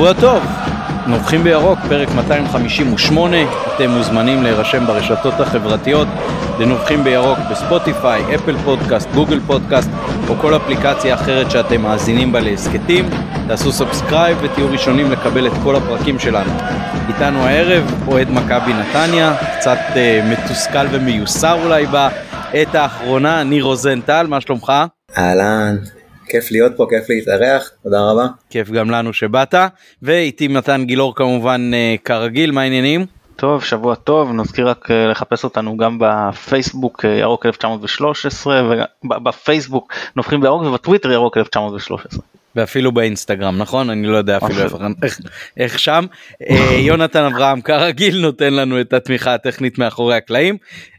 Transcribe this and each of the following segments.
שבוע טוב, נובחים בירוק, פרק 258, אתם מוזמנים להירשם ברשתות החברתיות לנובחים בירוק ב-Spotify, Apple Podcast, Google Podcast או כל אפליקציה אחרת שאתם מאזינים בה להסכתים. תעשו subscribe ותהיו ראשונים לקבל את כל הפרקים שלנו. איתנו הערב אוהד מכבי נתניה, קצת אה, מתוסכל ומיוסר אולי בעת האחרונה, ניר רוזנטל, מה שלומך? אהלן, כיף להיות פה, כיף להתארח, תודה רבה. כיף גם לנו שבאת, ואיתי מתן גילאור כמובן אה, כרגיל, מה העניינים? טוב, שבוע טוב, נזכיר רק אה, לחפש אותנו גם בפייסבוק אה, ירוק 1913, ובפייסבוק נופחים בירוק ובטוויטר ירוק 1913. ואפילו באינסטגרם נכון אני לא יודע אפילו איך, איך, איך שם יונתן אברהם כרגיל נותן לנו את התמיכה הטכנית מאחורי הקלעים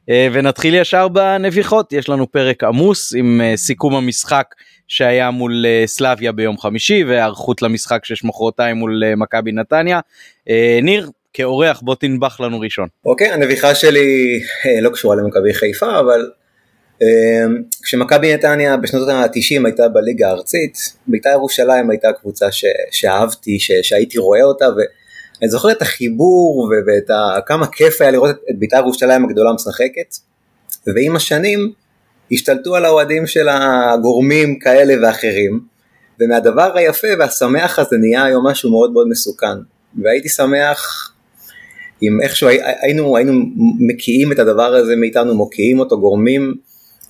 ונתחיל ישר בנביחות יש לנו פרק עמוס עם סיכום המשחק שהיה מול אה, סלאביה ביום חמישי והיערכות למשחק שיש מחרתיים מול אה, מכבי נתניה. אה, ניר, כאורח בוא תנבח לנו ראשון. אוקיי, okay, הנביחה שלי לא קשורה למכבי חיפה, אבל כשמכבי נתניה בשנות ה-90 הייתה בליגה הארצית, בית"ר ירושלים הייתה קבוצה ש- שאהבתי, ש- שהייתי רואה אותה, ואני זוכר את החיבור ואת ה- כמה כיף היה לראות את בית"ר ירושלים הגדולה משחקת, ועם השנים השתלטו על האוהדים של הגורמים כאלה ואחרים, ומהדבר היפה והשמח הזה נהיה היום משהו מאוד מאוד מסוכן, והייתי שמח אם איכשהו היינו, היינו מקיאים את הדבר הזה מאיתנו, מוקיעים אותו, גורמים,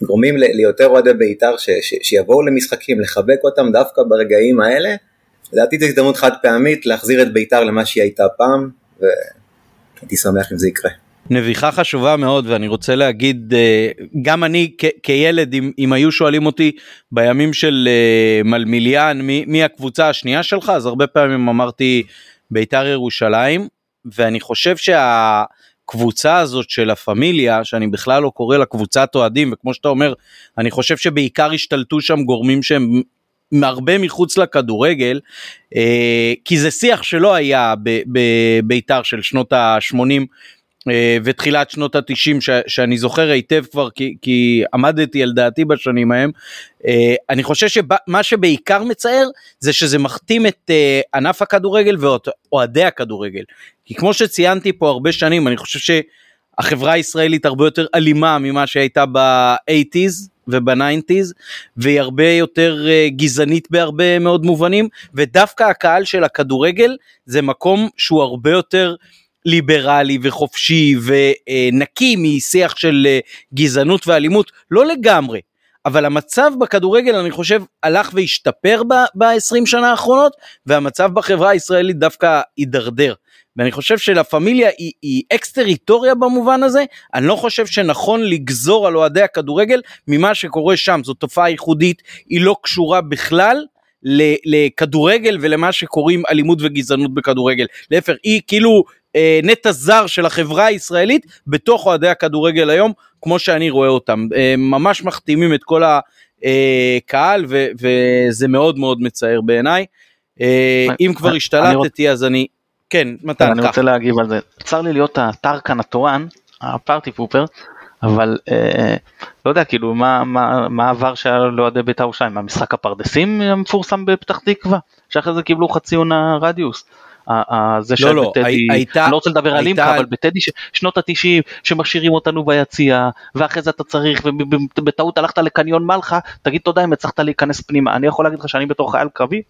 גורמים ליותר אוהדי בית"ר שיבואו למשחקים, לחבק אותם דווקא ברגעים האלה, לדעתי זו הזדמנות חד פעמית להחזיר את בית"ר למה שהיא הייתה פעם, והייתי שמח אם זה יקרה. נביחה חשובה מאוד ואני רוצה להגיד אה, גם אני כילד אם, אם היו שואלים אותי בימים של אה, מלמיליאן מי, מי הקבוצה השנייה שלך אז הרבה פעמים אמרתי בית"ר ירושלים ואני חושב שהקבוצה הזאת של הפמיליה שאני בכלל לא קורא לה קבוצת אוהדים וכמו שאתה אומר אני חושב שבעיקר השתלטו שם גורמים שהם הרבה מחוץ לכדורגל אה, כי זה שיח שלא היה בבית"ר של שנות ה-80 אה, ותחילת שנות התשעים שאני זוכר היטב כבר כי, כי עמדתי על דעתי בשנים ההם. אה, אני חושב שמה שבעיקר מצער זה שזה מכתים את אה, ענף הכדורגל ואוהדי הכדורגל. כי כמו שציינתי פה הרבה שנים אני חושב שהחברה הישראלית הרבה יותר אלימה ממה שהייתה ב-80's וב-90's והיא הרבה יותר גזענית בהרבה מאוד מובנים ודווקא הקהל של הכדורגל זה מקום שהוא הרבה יותר ליברלי וחופשי ונקי משיח של אה, גזענות ואלימות, לא לגמרי, אבל המצב בכדורגל אני חושב הלך והשתפר ב-20 שנה האחרונות והמצב בחברה הישראלית דווקא הידרדר. ואני חושב שלה פמיליה היא, היא אקס טריטוריה במובן הזה, אני לא חושב שנכון לגזור על אוהדי הכדורגל ממה שקורה שם, זו תופעה ייחודית, היא לא קשורה בכלל לכדורגל ולמה שקוראים אלימות וגזענות בכדורגל. להפך, היא כאילו אה, נטע זר של החברה הישראלית בתוך אוהדי הכדורגל היום, כמו שאני רואה אותם. אה, ממש מחתימים את כל הקהל ו, וזה מאוד מאוד מצער בעיניי. אה, אם כבר השתלטתי אז אני, כן, מתן, אני רוצה להגיב על זה. צר לי להיות הטרקן התורן, הפארטי פופר, אבל אה, לא יודע כאילו מה מה מה עבר שהיה לאוהדי בית"ר ירושלים, המשחק הפרדסים המפורסם בפתח תקווה, שאחרי זה קיבלו חצי עונה רדיוס. זה לא, לא, בטדי, הייתה, אני לא רוצה לדבר על אימקה, אבל בטדי שנות התשעים שמשאירים אותנו ביציע, ואחרי זה אתה צריך, ובטעות הלכת לקניון מלחה, תגיד תודה אם הצלחת להיכנס פנימה. אני יכול להגיד לך שאני בתור חייל קרבי,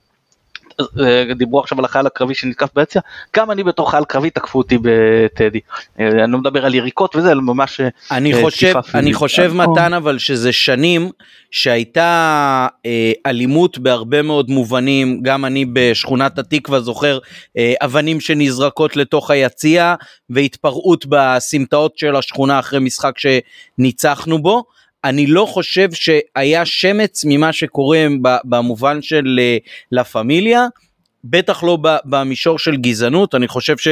דיברו עכשיו על החייל הקרבי שנתקף ביציע, גם אני בתור חייל קרבי תקפו אותי בטדי. אה, אני לא מדבר על יריקות וזה, אלא ממש אה, אני חושב, אני חושב מתן אבל שזה שנים שהייתה אלימות בהרבה מאוד מובנים, גם אני בשכונת התקווה זוכר אבנים שנזרקות לתוך היציע והתפרעות בסמטאות של השכונה אחרי משחק שניצחנו בו. אני לא חושב שהיה שמץ ממה שקורה במובן של אה, לה פמיליה, בטח לא במישור של גזענות, אני חושב ש...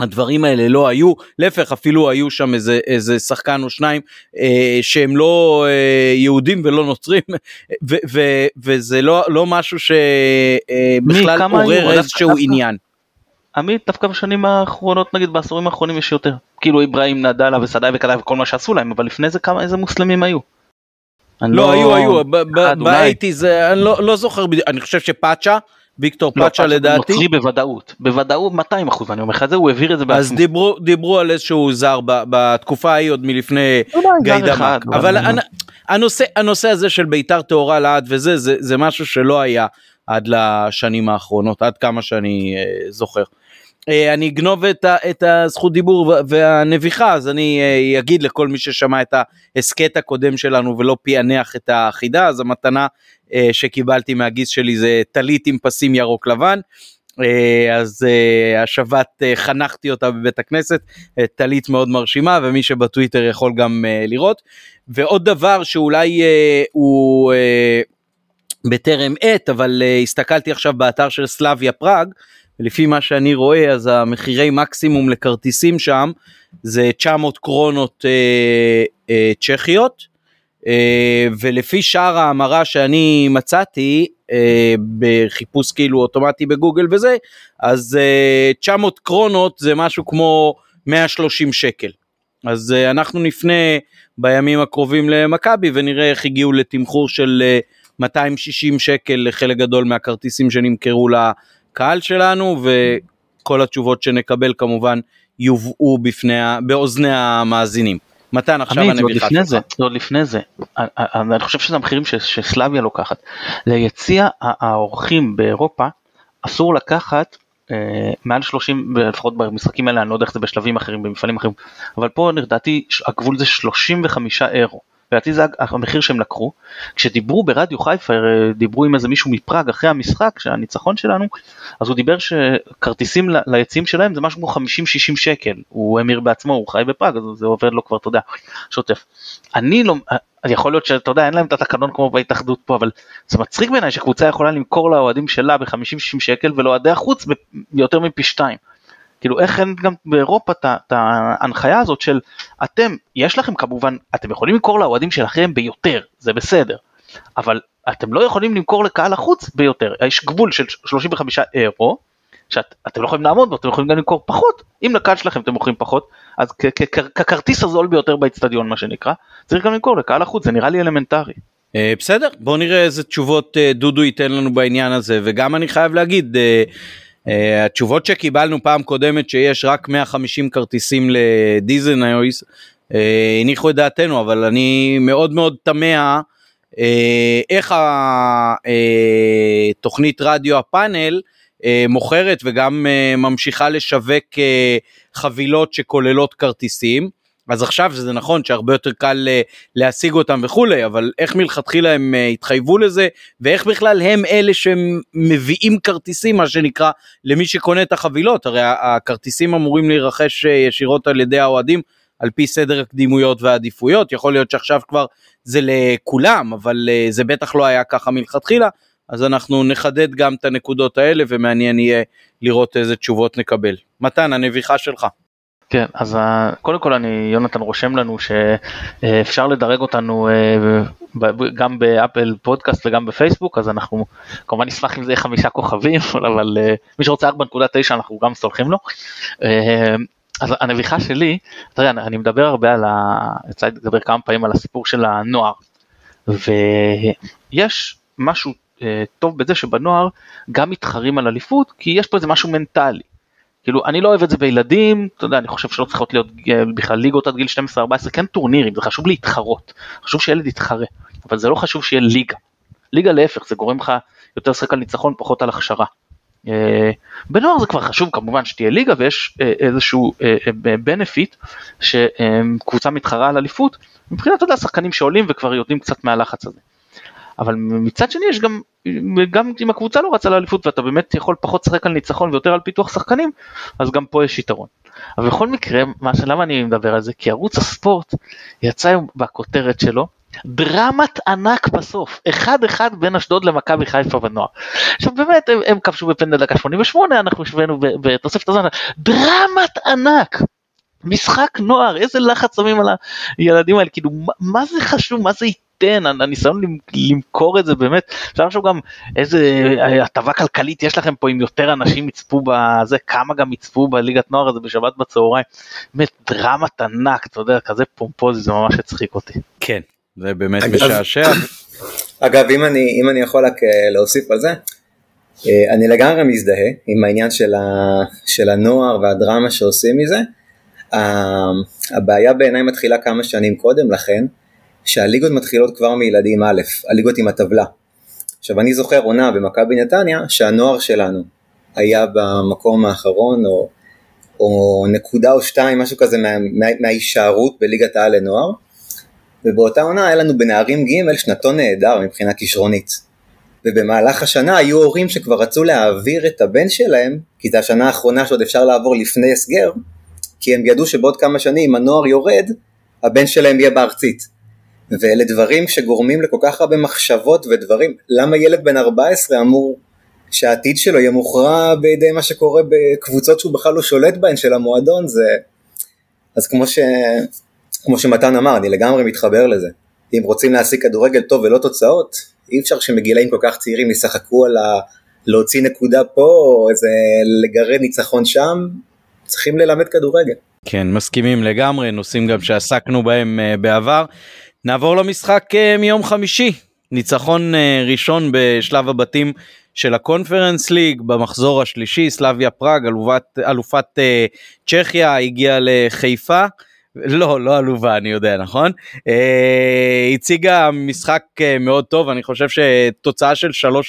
הדברים האלה לא היו, להפך אפילו היו שם איזה, איזה שחקן או שניים אה, שהם לא אה, יהודים ולא נוצרים ו, ו, וזה לא, לא משהו שבכלל אה, עורר איזשהו עניין. עמית דווקא בשנים האחרונות נגיד בעשורים האחרונים יש יותר כאילו אברהים נדלה וסדאי וקדאי וכל מה שעשו להם אבל לפני זה כמה איזה מוסלמים היו. לא, לא היו היו באייטיז אני לא, לא זוכר אני חושב שפאצ'ה ויקטור לא, פאצ'ה לדעתי. נוצרי בוודאות, בוודאות 200 אחוז, אני אומר לך את זה, הוא העביר את זה אז בעצמו. דיברו, דיברו על איזשהו זר ב- בתקופה ההיא עוד מלפני אולי זר גיא אחד, דמק. אבל- אבל הנ- הנושא, הזה של ביתר טהורה לעד וזה, זה, זה משהו שלא היה עד לשנים האחרונות, עד כמה שאני אה, זוכר. אה, אני אגנוב את, ה, את הזכות דיבור וה- והנביחה, אז אני אה, אגיד לכל מי ששמע את ההסכת הקודם שלנו ולא פענח את החידה, אז המתנה שקיבלתי מהגיס שלי זה טלית עם פסים ירוק לבן. אז השבת חנכתי אותה בבית הכנסת, טלית מאוד מרשימה ומי שבטוויטר יכול גם לראות. ועוד דבר שאולי הוא בטרם עת, אבל אה, הסתכלתי עכשיו באתר של סלאביה פראג, ולפי מה שאני רואה אז המחירי מקסימום לכרטיסים שם זה 900 קרונות אה, אה, צ'כיות, אה, ולפי שער ההמרה שאני מצאתי אה, בחיפוש כאילו אוטומטי בגוגל וזה, אז אה, 900 קרונות זה משהו כמו 130 שקל. אז אה, אנחנו נפנה בימים הקרובים למכבי ונראה איך הגיעו לתמחור של אה, 260 שקל לחלק גדול מהכרטיסים שנמכרו לקהל שלנו וכל התשובות שנקבל כמובן יובאו בפני, באוזני המאזינים. מתן עכשיו עמית, הנביכה שלך. זה, עוד לפני זה, אני- אני חושב שזה המחירים ש- שסלאביה לוקחת. ליציע האורחים באירופה אסור לקחת אה, מעל 30, לפחות במשחקים האלה, אני לא יודע איך זה בשלבים אחרים, במפעלים אחרים, אבל פה לדעתי הגבול זה 35 אירו. לדעתי זה המחיר שהם לקחו. כשדיברו ברדיו חיפה, אה, דיברו עם איזה מישהו מפראג אחרי המשחק, שהניצחון שלנו, אז הוא דיבר שכרטיסים ליציעים שלהם זה משהו כמו 50-60 שקל. הוא המיר בעצמו, הוא חי בפראג, אז זה עובד לו כבר, אתה יודע, שוטף. אני לא, אה, יכול להיות שאתה יודע, אין להם את התקנון כמו בהתאחדות פה, אבל זה מצחיק בעיניי שקבוצה יכולה למכור לאוהדים שלה ב-50-60 שקל ולאוהדי החוץ ביותר מפי שתיים. כאילו איך אין גם באירופה את ההנחיה הזאת של אתם, יש לכם כמובן, אתם יכולים למכור לאוהדים שלכם ביותר, זה בסדר, אבל אתם לא יכולים למכור לקהל החוץ ביותר, יש גבול של 35 אירו, שאתם לא יכולים לעמוד בו, אתם יכולים גם למכור פחות, אם לקהל שלכם אתם מוכרים פחות, אז ככרטיס הזול ביותר באצטדיון מה שנקרא, צריך גם למכור לקהל החוץ, זה נראה לי אלמנטרי. אה, בסדר, בוא נראה איזה תשובות אה, דודו ייתן לנו בעניין הזה, וגם אני חייב להגיד, אה, התשובות שקיבלנו פעם קודמת שיש רק 150 כרטיסים לדיזנאויס, אה, הניחו את דעתנו, אבל אני מאוד מאוד תמה אה, איך התוכנית רדיו הפאנל אה, מוכרת וגם אה, ממשיכה לשווק אה, חבילות שכוללות כרטיסים. אז עכשיו שזה נכון שהרבה יותר קל אה, להשיג אותם וכולי, אבל איך מלכתחילה הם אה, התחייבו לזה, ואיך בכלל הם אלה שמביאים כרטיסים, מה שנקרא, למי שקונה את החבילות, הרי הכרטיסים אמורים להירכש אה, ישירות על ידי האוהדים, על פי סדר הקדימויות והעדיפויות, יכול להיות שעכשיו כבר זה לכולם, אבל זה בטח לא היה ככה מלכתחילה, אז אנחנו נחדד גם את הנקודות האלה, ומעניין יהיה לראות איזה תשובות נקבל. מתן, הנביכה שלך. כן, אז קודם כל אני, יונתן רושם לנו שאפשר לדרג אותנו אה, גם באפל פודקאסט וגם בפייסבוק, אז אנחנו כמובן נשמח אם זה יהיה חמישה כוכבים, אבל אה, מי שרוצה 4.9 אנחנו גם סולחים לו. אה, אז הנביכה שלי, יודע, אני מדבר הרבה על ה... יצא לי לדבר כמה פעמים על הסיפור של הנוער, ויש משהו טוב בזה שבנוער גם מתחרים על אליפות, כי יש פה איזה משהו מנטלי. כאילו אני לא אוהב את זה בילדים, אתה יודע, אני חושב שלא צריכות להיות אה, בכלל ליגות עד גיל 12-14, כן טורנירים, זה חשוב להתחרות, חשוב שילד יתחרה, אבל זה לא חשוב שיהיה ליגה. ליגה להפך, זה גורם לך יותר לשחק על ניצחון, פחות על הכשרה. אה, בנוער זה כבר חשוב כמובן שתהיה ליגה ויש אה, איזשהו בנפיט שקבוצה מתחרה על אליפות, מבחינת, אתה יודע, שחקנים שעולים וכבר יורדים קצת מהלחץ הזה. אבל מצד שני יש גם, גם אם הקבוצה לא רצה לאליפות ואתה באמת יכול פחות לשחק על ניצחון ויותר על פיתוח שחקנים, אז גם פה יש יתרון. אבל בכל מקרה, מה, למה אני מדבר על זה? כי ערוץ הספורט יצא היום בכותרת שלו, דרמת ענק בסוף, אחד אחד בין אשדוד למכבי חיפה בנוער. עכשיו באמת הם, הם כבשו בפנדל דקה 88, אנחנו השווינו בתוספת הזמן, דרמת ענק. משחק נוער, איזה לחץ שמים על הילדים האלה, כאילו מה, מה זה חשוב, מה זה ייתן, הניסיון למ- למכור את זה באמת, אפשר לחשוב גם איזה הטבה כלכלית יש לכם פה אם יותר אנשים יצפו בזה, כמה גם יצפו בליגת נוער הזה בשבת בצהריים, באמת דרמת ענק, אתה יודע, כזה פומפוזי, זה ממש הצחיק אותי. כן, זה באמת אגב- משעשע. אגב, אם אני, אם אני יכול רק אה, להוסיף על זה, אה, אני לגמרי מזדהה עם העניין של, ה, של הנוער והדרמה שעושים מזה. הבעיה בעיניי מתחילה כמה שנים קודם לכן, שהליגות מתחילות כבר מילדים א', הליגות עם הטבלה. עכשיו אני זוכר עונה במכבי נתניה שהנוער שלנו היה במקום האחרון או, או נקודה או שתיים, משהו כזה מה, מה, מההישארות בליגת העל לנוער, ובאותה עונה היה לנו בנערים ג' שנתון נהדר מבחינה כישרונית. ובמהלך השנה היו הורים שכבר רצו להעביר את הבן שלהם, כי זו השנה האחרונה שעוד אפשר לעבור לפני הסגר, כי הם ידעו שבעוד כמה שנים הנוער יורד, הבן שלהם יהיה בארצית. ואלה דברים שגורמים לכל כך הרבה מחשבות ודברים, למה ילד בן 14 אמור שהעתיד שלו יהיה מוכרע בידי מה שקורה בקבוצות שהוא בכלל לא שולט בהן של המועדון, זה... אז כמו, ש... כמו שמתן אמר, אני לגמרי מתחבר לזה. אם רוצים להשיג כדורגל טוב ולא תוצאות, אי אפשר שמגילאים כל כך צעירים ישחקו על ה... להוציא נקודה פה, או איזה לגרד ניצחון שם, צריכים ללמד כדורגל. כן, מסכימים לגמרי, נושאים גם שעסקנו בהם uh, בעבר. נעבור למשחק uh, מיום חמישי, ניצחון uh, ראשון בשלב הבתים של הקונפרנס ליג במחזור השלישי, סלאביה פראג, אלופת, אלופת uh, צ'כיה, הגיעה לחיפה. לא, לא עלובה, אני יודע, נכון? אה, הציגה משחק אה, מאוד טוב, אני חושב שתוצאה של 3-3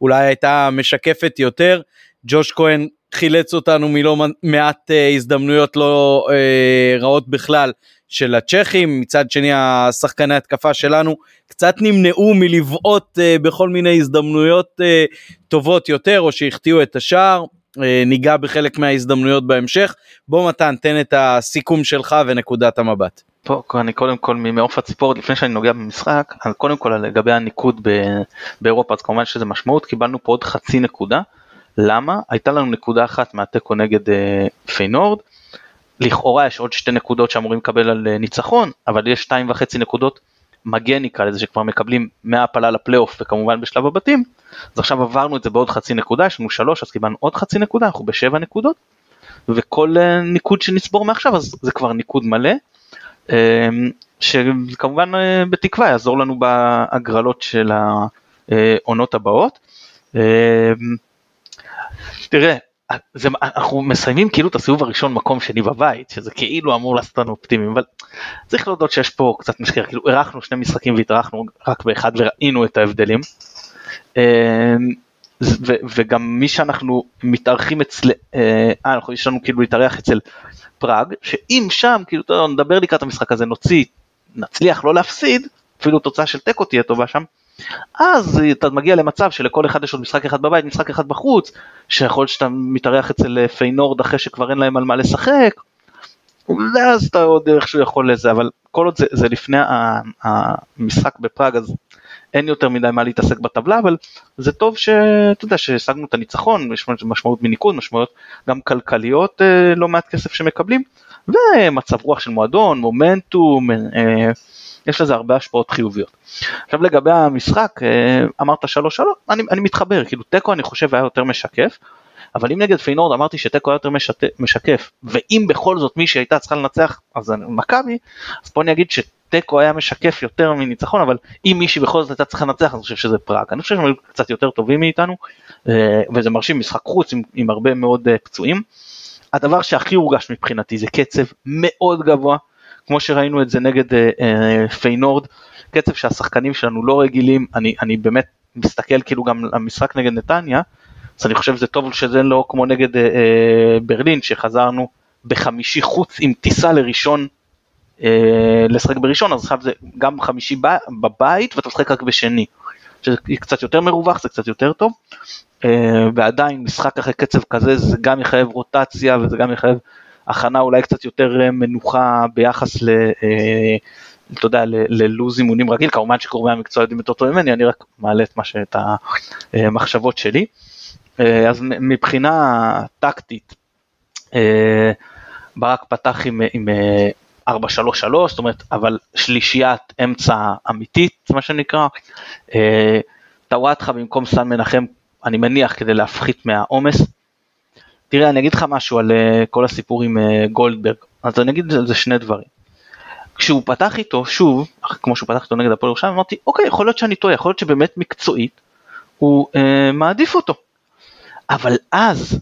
אולי הייתה משקפת יותר. ג'וש כהן חילץ אותנו מלא מעט אה, הזדמנויות לא אה, רעות בכלל של הצ'כים, מצד שני השחקני התקפה שלנו קצת נמנעו מלבעוט אה, בכל מיני הזדמנויות טובות יותר או שהחטיאו את השער. ניגע בחלק מההזדמנויות בהמשך. בוא מתן, תן את הסיכום שלך ונקודת המבט. פה אני קודם כל ממעוף הציפורת לפני שאני נוגע במשחק אז קודם כל לגבי הניקוד באירופה אז כמובן שזה משמעות קיבלנו פה עוד חצי נקודה למה? הייתה לנו נקודה אחת מהתיקו נגד אה, פיינורד. לכאורה יש עוד שתי נקודות שאמורים לקבל על אה, ניצחון אבל יש שתיים וחצי נקודות מגן נקרא לזה שכבר מקבלים מהעפלה לפלייאוף וכמובן בשלב הבתים. אז עכשיו עברנו את זה בעוד חצי נקודה יש לנו שלוש אז קיבלנו עוד חצי נקודה אנחנו בשבע נקודות. וכל אה, ניקוד שנצבור מעכשיו אז זה כבר ניקוד מלא. אה, שכמובן אה, בתקווה יעזור לנו בהגרלות של העונות הבאות. תראה זה, אנחנו מסיימים כאילו את הסיבוב הראשון מקום שני בבית שזה כאילו אמור לעשות לנו אופטימיים אבל צריך להודות שיש פה קצת משקר כאילו אירחנו שני משחקים והתארחנו רק באחד וראינו את ההבדלים. אמ, ו, וגם מי שאנחנו מתארחים אצל, אה, אה יש לנו כאילו להתארח אצל פראג שאם שם כאילו נדבר לקראת המשחק הזה נוציא נצליח לא להפסיד אפילו תוצאה של תיקו תהיה טובה שם אז אתה מגיע למצב שלכל אחד יש עוד משחק אחד בבית, משחק אחד בחוץ, שיכול שאתה מתארח אצל אה, פיינורד אחרי שכבר אין להם על מה לשחק, ואז אתה עוד איכשהו יכול לזה, אבל כל עוד זה, זה לפני המשחק בפראג אז אין יותר מדי מה להתעסק בטבלה, אבל זה טוב שאתה יודע שהשגנו את הניצחון, יש משמעות מניקוד, משמעויות גם כלכליות, אה, לא מעט כסף שמקבלים, ומצב רוח של מועדון, מומנטום, אה, יש לזה הרבה השפעות חיוביות. עכשיו לגבי המשחק, אה, אמרת שלוש שלוש, אני, אני מתחבר, כאילו תיקו אני חושב היה יותר משקף, אבל אם נגד פיינורד אמרתי שתיקו היה יותר משת, משקף, ואם בכל זאת מי שהייתה צריכה לנצח אז מכבי, אז פה אני אגיד שתיקו היה משקף יותר מניצחון, אבל אם מישהי בכל זאת הייתה צריכה לנצח, אני חושב שזה פראג. אני חושב שהם היו קצת יותר טובים מאיתנו, אה, וזה מרשים משחק חוץ עם, עם הרבה מאוד אה, פצועים. הדבר שהכי הורגש מבחינתי זה קצב מאוד גבוה, כמו שראינו את זה נגד אה, אה, פיינורד, קצב שהשחקנים שלנו לא רגילים, אני, אני באמת מסתכל כאילו גם המשחק נגד נתניה, אז אני חושב שזה טוב שזה לא כמו נגד אה, אה, ברלין שחזרנו בחמישי חוץ עם טיסה לראשון אה, לשחק בראשון אז עכשיו זה גם חמישי בבית ואתה משחק רק בשני. שזה קצת יותר מרווח זה קצת יותר טוב אה, ועדיין משחק אחרי קצב כזה זה גם יחייב רוטציה וזה גם יחייב הכנה אולי קצת יותר אה, מנוחה ביחס ל... אה, אתה יודע, ללוז אימונים רגיל, כמובן שקורמי המקצוע יודעים יותר טוב ממני, אני רק מעלה את, מה ש... את המחשבות שלי. אה, אז מבחינה טקטית, ברק פתח עם, עם 4-3-3, זאת אומרת, אבל שלישיית אמצע אמיתית, מה שנקרא. טוואטחה במקום סן מנחם, אני מניח כדי להפחית מהעומס. תראה, אני אגיד לך משהו על uh, כל הסיפור עם uh, גולדברג, אז אני אגיד על זה שני דברים. כשהוא פתח איתו, שוב, כמו שהוא פתח איתו נגד הפועל ירושלים, אמרתי, אוקיי, יכול להיות שאני טועה, יכול להיות שבאמת מקצועית הוא uh, מעדיף אותו. אבל אז,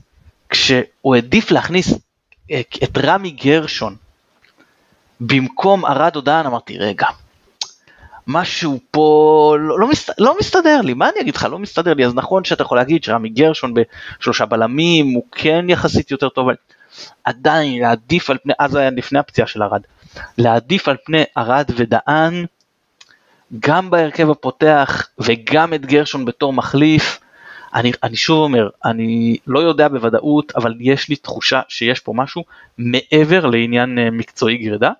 כשהוא העדיף להכניס אה, את רמי גרשון במקום ארד הודען, אמרתי, רגע, משהו פה לא, לא, מסת, לא מסתדר לי, מה אני אגיד לך, לא מסתדר לי, אז נכון שאתה יכול להגיד שרמי גרשון בשלושה בלמים הוא כן יחסית יותר טוב, אבל עדיין להעדיף על פני, אז היה לפני הפציעה של ארד, להעדיף על פני ארד ודהן, גם בהרכב הפותח וגם את גרשון בתור מחליף, אני, אני שוב אומר, אני לא יודע בוודאות, אבל יש לי תחושה שיש פה משהו מעבר לעניין אה, מקצועי גרידה.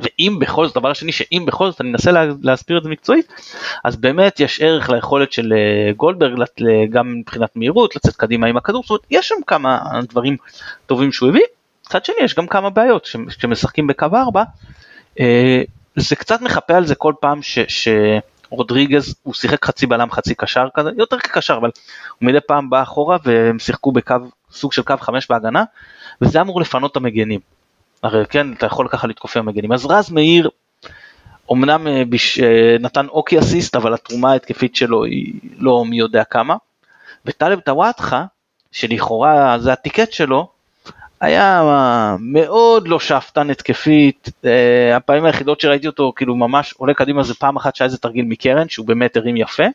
ואם בכל זאת, הדבר השני, שאם בכל זאת אני אנסה לה, להסביר את זה מקצועית, אז באמת יש ערך ליכולת של אה, גולדברג, גם מבחינת מהירות, לצאת קדימה עם הכדור, זאת אומרת, יש שם כמה דברים טובים שהוא הביא, מצד שני יש גם כמה בעיות, כשמשחקים בקו 4, אה, זה קצת מחפה על זה כל פעם ש... ש רודריגז הוא שיחק חצי בלם חצי קשר כזה יותר כקשר אבל הוא מדי פעם בא אחורה והם שיחקו בקו סוג של קו חמש בהגנה וזה אמור לפנות את המגנים. הרי כן אתה יכול ככה לתקוף עם המגנים. אז רז מאיר אמנם אה, בש... אה, נתן אוקי אסיסט אבל התרומה ההתקפית שלו היא לא מי יודע כמה. וטלב טוואטחה שלכאורה זה הטיקט שלו היה מאוד לא שאפתן התקפית, אה, הפעמים היחידות שראיתי אותו כאילו ממש עולה קדימה זה פעם אחת שהיה איזה תרגיל מקרן שהוא באמת הרים יפה,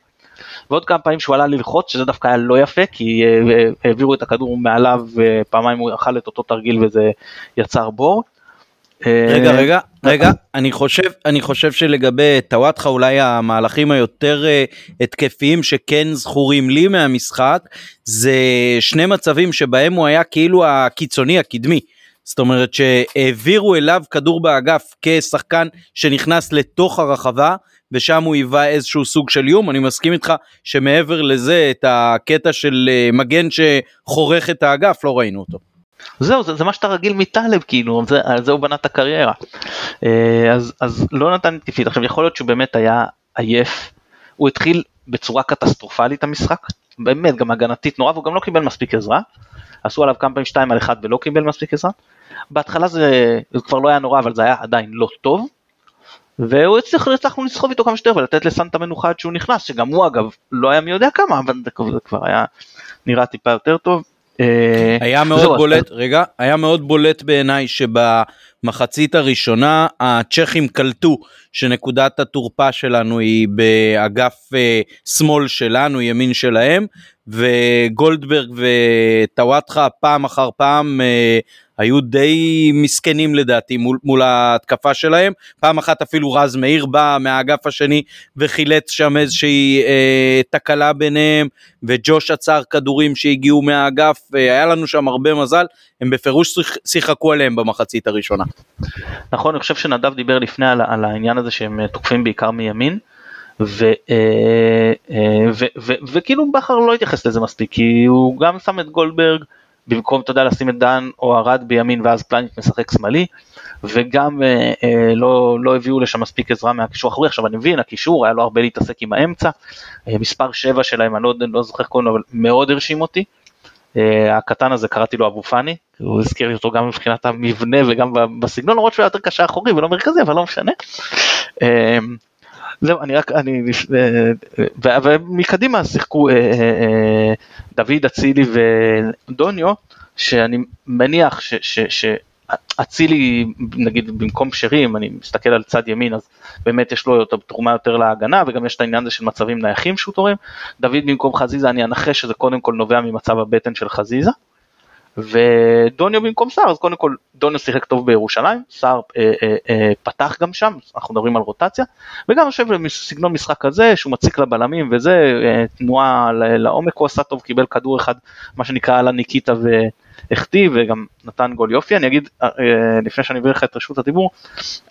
ועוד כמה פעמים שהוא עלה ללחוץ שזה דווקא היה לא יפה כי אה, העבירו את הכדור מעליו ופעמיים הוא אכל את אותו תרגיל וזה יצר בור. רגע אה, רגע רגע אני חושב אני חושב שלגבי טוואטחה אולי המהלכים היותר התקפיים שכן זכורים לי מהמשחק זה שני מצבים שבהם הוא היה כאילו הקיצוני הקדמי. זאת אומרת שהעבירו אליו כדור באגף כשחקן שנכנס לתוך הרחבה ושם הוא היווה איזשהו סוג של איום. אני מסכים איתך שמעבר לזה את הקטע של מגן שחורך את האגף לא ראינו אותו. זהו זה, זה מה שאתה רגיל מטלב כאילו זה, על זה הוא בנה את הקריירה. אה, אז, אז לא נתן טיפית. עכשיו יכול להיות שהוא באמת היה עייף. הוא התחיל בצורה קטסטרופלית המשחק. באמת גם הגנתית נורא והוא גם לא קיבל מספיק עזרה. עשו עליו כמה פעמים 2 על 1 ולא קיבל מספיק עזרה. בהתחלה זה, זה כבר לא היה נורא אבל זה היה עדיין לא טוב והוא הצליח, הצלחנו לסחוב איתו כמה שיותר ולתת לסנטה מנוחה עד שהוא נכנס שגם הוא אגב לא היה מי יודע כמה אבל זה כבר היה נראה טיפה יותר טוב. אה, היה מאוד בולט, רגע, היה מאוד בולט בעיניי שבמחצית הראשונה הצ'כים קלטו שנקודת התורפה שלנו היא באגף אה, שמאל שלנו, ימין שלהם, וגולדברג וטוואטחה פעם אחר פעם אה, היו די מסכנים לדעתי מול, מול ההתקפה שלהם. פעם אחת אפילו רז מאיר בא מהאגף השני וחילץ שם איזושהי אה, תקלה ביניהם, וג'וש עצר כדורים שהגיעו מהאגף, אה, היה לנו שם הרבה מזל, הם בפירוש שיחקו עליהם במחצית הראשונה. נכון, אני חושב שנדב דיבר לפני על, על העניין הזה שהם אה, תוקפים בעיקר מימין. אה, אה, וכאילו בכר לא התייחס לזה מספיק כי הוא גם שם את גולדברג במקום, אתה יודע, לשים את דן או ארד בימין ואז פלניק משחק שמאלי, וגם אה, אה, לא, לא הביאו לשם מספיק עזרה מהקישור האחורי, עכשיו אני מבין, הקישור היה לו הרבה להתעסק עם האמצע, אה, מספר 7 שלהם, אני לא, לא זוכר קודם, אבל מאוד הרשים אותי. אה, הקטן הזה קראתי לו אבו פאני, הוא הזכיר לי אותו גם מבחינת המבנה וגם בסגנון, למרות שהוא היה יותר קשה אחורי ולא מרכזי, אבל לא משנה. אה, זהו, אני רק, אני, אה, ומקדימה שיחקו אה, אה, דוד אצילי ודוניו, שאני מניח שאצילי, נגיד במקום שרים, אני מסתכל על צד ימין, אז באמת יש לו תרומה יותר להגנה, וגם יש את העניין הזה של מצבים נייחים שהוא תורם. דוד במקום חזיזה, אני אנחש שזה קודם כל נובע ממצב הבטן של חזיזה. ודוניו במקום סער אז קודם כל דוניו שיחק טוב בירושלים, סער אה, אה, אה, פתח גם שם, אנחנו מדברים על רוטציה, וגם אני חושב בסגנון משחק כזה שהוא מציק לבלמים וזה, אה, תנועה לעומק הוא עשה טוב, קיבל כדור אחד מה שנקרא על הניקיטה והחטיא וגם נתן גול יופי, אני אגיד אה, לפני שאני אביא לך את רשות הדיבור,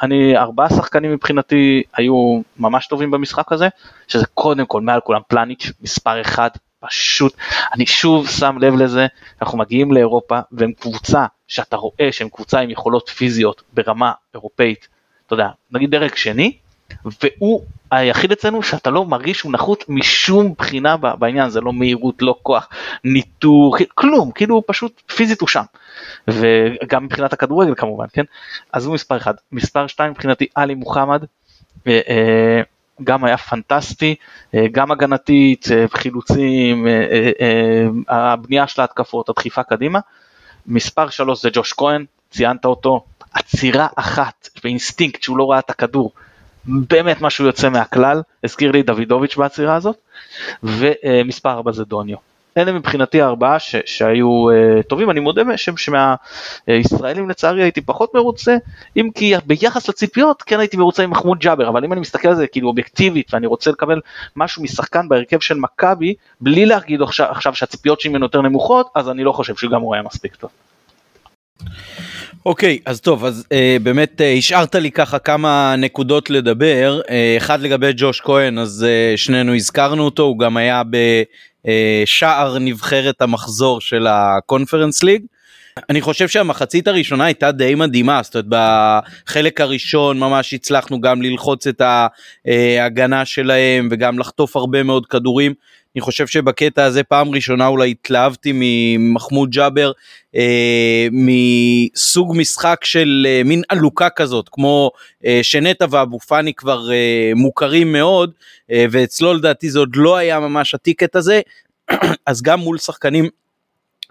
אני ארבעה שחקנים מבחינתי היו ממש טובים במשחק הזה, שזה קודם כל מעל כולם פלניץ' מספר אחד פשוט, אני שוב שם לב לזה, אנחנו מגיעים לאירופה והם קבוצה שאתה רואה שהם קבוצה עם יכולות פיזיות ברמה אירופאית, אתה יודע, נגיד דרג שני, והוא היחיד אצלנו שאתה לא מרגיש שהוא נחות משום בחינה בעניין, זה לא מהירות, לא כוח, ניטור, כלום, כאילו הוא פשוט פיזית הוא שם. וגם מבחינת הכדורגל כמובן, כן? אז הוא מספר אחד. מספר שתיים מבחינתי עלי מוחמד. אה, גם היה פנטסטי, אה, גם הגנתית, אה, חילוצים, אה, הבנייה של ההתקפות, הדחיפה קדימה. מספר 3 זה ג'וש כהן, ציינת אותו, עצירה אחת ואינסטינקט שהוא לא ראה את הכדור, באמת משהו יוצא מהכלל, הזכיר לי דוידוביץ' בעצירה הזאת, ומספר 4 זה דוניו. אלה מבחינתי הארבעה ש, שהיו uh, טובים, אני מודה שמהישראלים לצערי הייתי פחות מרוצה, אם כי ביחס לציפיות כן הייתי מרוצה עם מחמוד ג'אבר, אבל אם אני מסתכל על זה כאילו אובייקטיבית ואני רוצה לקבל משהו משחקן בהרכב של מכבי, בלי להגיד עכשיו, עכשיו שהציפיות שלי ממנו יותר נמוכות, אז אני לא חושב שגם הוא היה מספיק טוב. אוקיי okay, אז טוב אז uh, באמת uh, השארת לי ככה כמה נקודות לדבר uh, אחד לגבי ג'וש כהן אז uh, שנינו הזכרנו אותו הוא גם היה בשער נבחרת המחזור של הקונפרנס ליג. אני חושב שהמחצית הראשונה הייתה די מדהימה, זאת אומרת בחלק הראשון ממש הצלחנו גם ללחוץ את ההגנה שלהם וגם לחטוף הרבה מאוד כדורים. אני חושב שבקטע הזה פעם ראשונה אולי התלהבתי ממחמוד ג'אבר אה, מסוג משחק של אה, מין עלוקה כזאת כמו אה, שנטע ואבו פאני כבר אה, מוכרים מאוד אה, ואצלו לדעתי זה עוד לא היה ממש הטיקט הזה אז גם מול שחקנים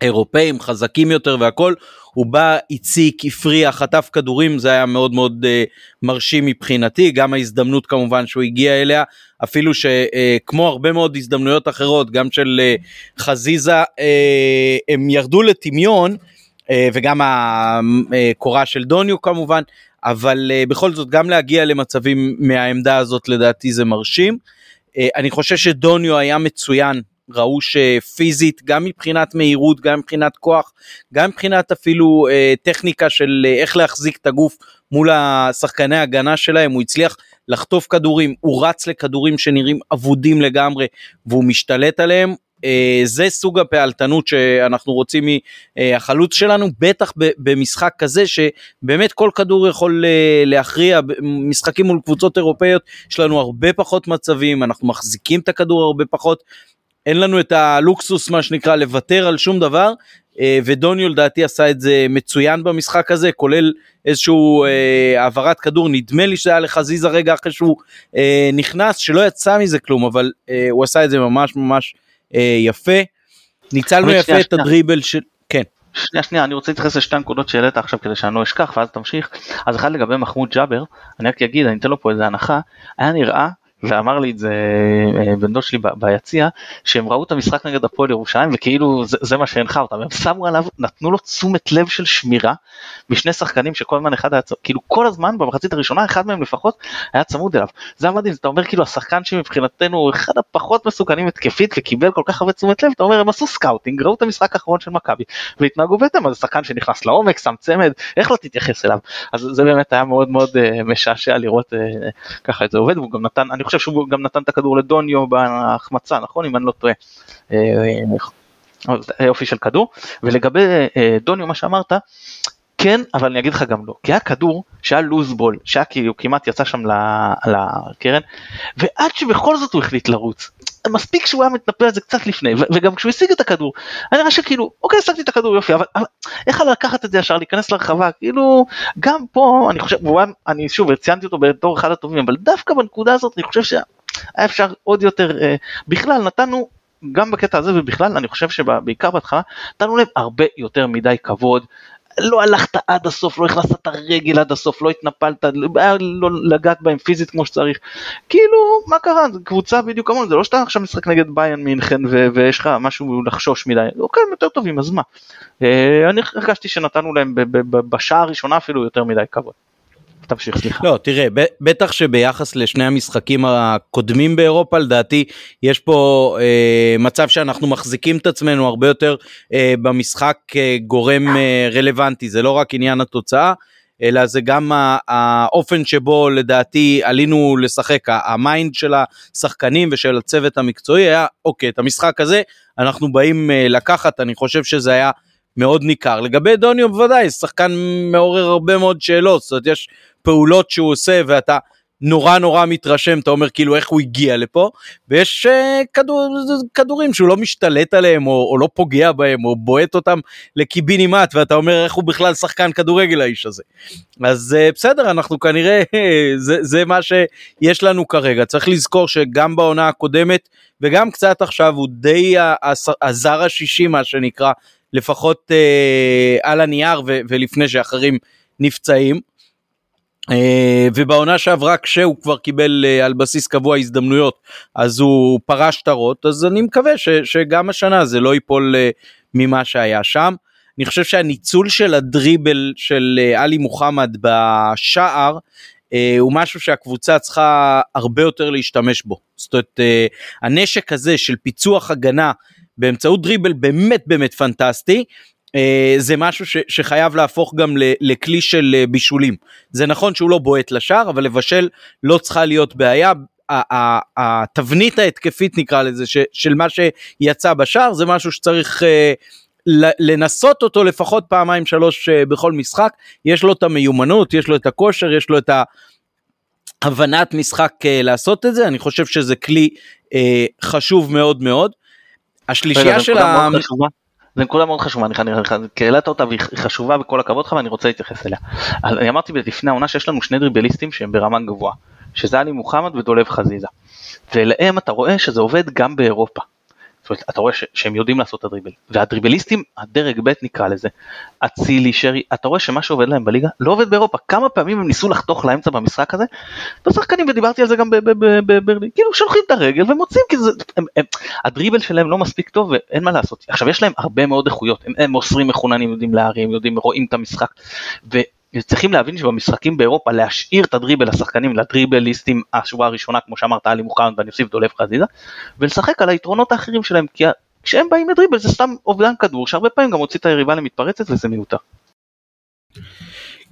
אירופאים חזקים יותר והכל, הוא בא, הציק, הפריע, חטף כדורים, זה היה מאוד מאוד uh, מרשים מבחינתי, גם ההזדמנות כמובן שהוא הגיע אליה, אפילו שכמו uh, הרבה מאוד הזדמנויות אחרות, גם של uh, חזיזה, uh, הם ירדו לטמיון, uh, וגם הקורה של דוניו כמובן, אבל uh, בכל זאת גם להגיע למצבים מהעמדה הזאת לדעתי זה מרשים. Uh, אני חושב שדוניו היה מצוין ראו שפיזית, גם מבחינת מהירות, גם מבחינת כוח, גם מבחינת אפילו אה, טכניקה של אה, איך להחזיק את הגוף מול השחקני הגנה שלהם, הוא הצליח לחטוף כדורים, הוא רץ לכדורים שנראים אבודים לגמרי והוא משתלט עליהם. אה, זה סוג הפעלתנות שאנחנו רוצים מהחלוץ שלנו, בטח במשחק כזה שבאמת כל כדור יכול אה, להכריע, משחקים מול קבוצות אירופאיות יש לנו הרבה פחות מצבים, אנחנו מחזיקים את הכדור הרבה פחות, אין לנו את הלוקסוס מה שנקרא לוותר על שום דבר אה, ודוניו לדעתי עשה את זה מצוין במשחק הזה כולל איזשהו אה, העברת כדור נדמה לי שזה היה לחזיזה רגע אחרי שהוא אה, נכנס שלא יצא מזה כלום אבל אה, הוא עשה את זה ממש ממש אה, יפה. ניצלנו יפה שנייה, את. הדריבל של כן. שנייה שנייה אני רוצה להתייחס לשתי הנקודות שהעלית עכשיו כדי שאני לא אשכח ואז תמשיך אז אחד לגבי מחמוד ג'אבר אני רק אגיד אני אתן לו פה איזה הנחה היה נראה ואמר לי את זה אה, בן דוד שלי ביציע שהם ראו את המשחק נגד הפועל ירושלים וכאילו זה, זה מה שהנחה אותם. הם שמו עליו נתנו לו תשומת לב של שמירה משני שחקנים שכל הזמן אחד היה כאילו כל הזמן במחצית הראשונה אחד מהם לפחות היה צמוד אליו. זה היה מדהים אתה אומר כאילו השחקן שמבחינתנו הוא אחד הפחות מסוכנים התקפית וקיבל כל כך הרבה תשומת לב אתה אומר הם עשו scouting ראו את המשחק האחרון של מכבי והתנהגו בהתאם. אז שחקן שנכנס לעומק שם צמד איך לא תתייחס אליו? אז זה באמת היה מאוד מאוד uh, משעשע לראות uh, ככה את זה עובד והוא גם נתן אני חושב שהוא גם נתן את הכדור לדוניו בהחמצה, נכון? אם אני לא טועה. אה, אה, יופי של כדור. ולגבי אה, דוניו, מה שאמרת, כן, אבל אני אגיד לך גם לא, כי היה כדור שהיה לוז בול, שהיה כאילו כמעט יצא שם לקרן, ועד שבכל זאת הוא החליט לרוץ. מספיק שהוא היה מתנפל על זה קצת לפני, וגם כשהוא השיג את הכדור, אני רואה שכאילו, אוקיי, השגתי את הכדור יופי, אבל, אבל איך לקחת את זה ישר, להיכנס לרחבה, כאילו, גם פה, אני חושב, אני שוב, ציינתי אותו בתור אחד הטובים, אבל דווקא בנקודה הזאת, אני חושב שהיה אפשר עוד יותר, אה, בכלל נתנו גם בקטע הזה ובכלל אני חושב שבעיקר בהתחלה נתנו להם הרבה יותר מדי כבוד לא הלכת עד הסוף, לא הכנסת את הרגל עד הסוף, לא התנפלת, לא לגעת בהם פיזית כמו שצריך. כאילו, מה קרה? זו קבוצה בדיוק כמונו, זה לא שאתה עכשיו משחק נגד ביין מינכן ויש לך משהו לחשוש מדי, אוקיי, הם יותר טובים, אז מה? אה, אני הרגשתי שנתנו להם בשעה הראשונה אפילו יותר מדי כבוד. תמשיך סליחה. לא תראה בטח שביחס לשני המשחקים הקודמים באירופה לדעתי יש פה אה, מצב שאנחנו מחזיקים את עצמנו הרבה יותר אה, במשחק אה, גורם אה, רלוונטי זה לא רק עניין התוצאה. אלא זה גם האופן שבו לדעתי עלינו לשחק, ה mind של השחקנים ושל הצוות המקצועי היה אוקיי את המשחק הזה אנחנו באים אה, לקחת אני חושב שזה היה מאוד ניכר. לגבי דוניו בוודאי, שחקן מעורר הרבה מאוד שאלות, זאת אומרת יש פעולות שהוא עושה ואתה נורא נורא מתרשם, אתה אומר כאילו איך הוא הגיע לפה, ויש אה, כדור, כדורים שהוא לא משתלט עליהם או, או לא פוגע בהם או בועט אותם לקיבינימט ואתה אומר איך הוא בכלל שחקן כדורגל האיש הזה. אז uh, בסדר, אנחנו כנראה, זה, זה מה שיש לנו כרגע, צריך לזכור שגם בעונה הקודמת וגם קצת עכשיו הוא די הזר השישי מה שנקרא, לפחות uh, על הנייר ו- ולפני שאחרים נפצעים. Uh, ובעונה שעברה כשהוא כבר קיבל uh, על בסיס קבוע הזדמנויות אז הוא פרש שטרות אז אני מקווה ש, שגם השנה זה לא ייפול uh, ממה שהיה שם. אני חושב שהניצול של הדריבל של עלי מוחמד בשער uh, הוא משהו שהקבוצה צריכה הרבה יותר להשתמש בו. זאת אומרת הנשק הזה של פיצוח הגנה באמצעות דריבל באמת באמת פנטסטי. Uh, זה משהו ש, שחייב להפוך גם ל, לכלי של uh, בישולים. זה נכון שהוא לא בועט לשער, אבל לבשל לא צריכה להיות בעיה. התבנית ההתקפית נקרא לזה, ש, של מה שיצא בשער, זה משהו שצריך uh, לנסות אותו לפחות פעמיים שלוש בכל משחק. יש לו את המיומנות, יש לו את הכושר, יש לו את ההבנת משחק uh, לעשות את זה, אני חושב שזה כלי uh, חשוב מאוד מאוד. השלישייה של ה... זה נקודה מאוד חשובה, העלית אותה והיא חשובה וכל הכבוד לך ואני רוצה להתייחס אליה. אני אמרתי לפני העונה שיש לנו שני דריבליסטים שהם ברמה גבוהה, שזה עלי מוחמד ודולב חזיזה. ולהם אתה רואה שזה עובד גם באירופה. אומרת, אתה רואה ש- שהם יודעים לעשות את הדריבל. והדריבליסטים, הדרג ב' נקרא לזה, אצילי, שרי, אתה רואה שמה שעובד להם בליגה לא עובד באירופה. כמה פעמים הם ניסו לחתוך לאמצע במשחק הזה? בשחקנים, ודיברתי על זה גם בברלין, כאילו שולחים את הרגל ומוצאים, כי זה, הם, הם, הדריבל שלהם לא מספיק טוב ואין מה לעשות. עכשיו יש להם הרבה מאוד איכויות, הם, הם מוסרים מחוננים, יודעים להרים, יודעים, רואים את המשחק. ו- צריכים להבין שבמשחקים באירופה להשאיר את הדריבל לשחקנים, לדריבליסטים השבועה הראשונה כמו שאמרת עלי מוחמד ואני אוסיף דולב חזיזה ולשחק על היתרונות האחרים שלהם כי כשהם באים לדריבל זה סתם אובדן כדור שהרבה פעמים גם מוציא את היריבה למתפרצת וזה מיותר.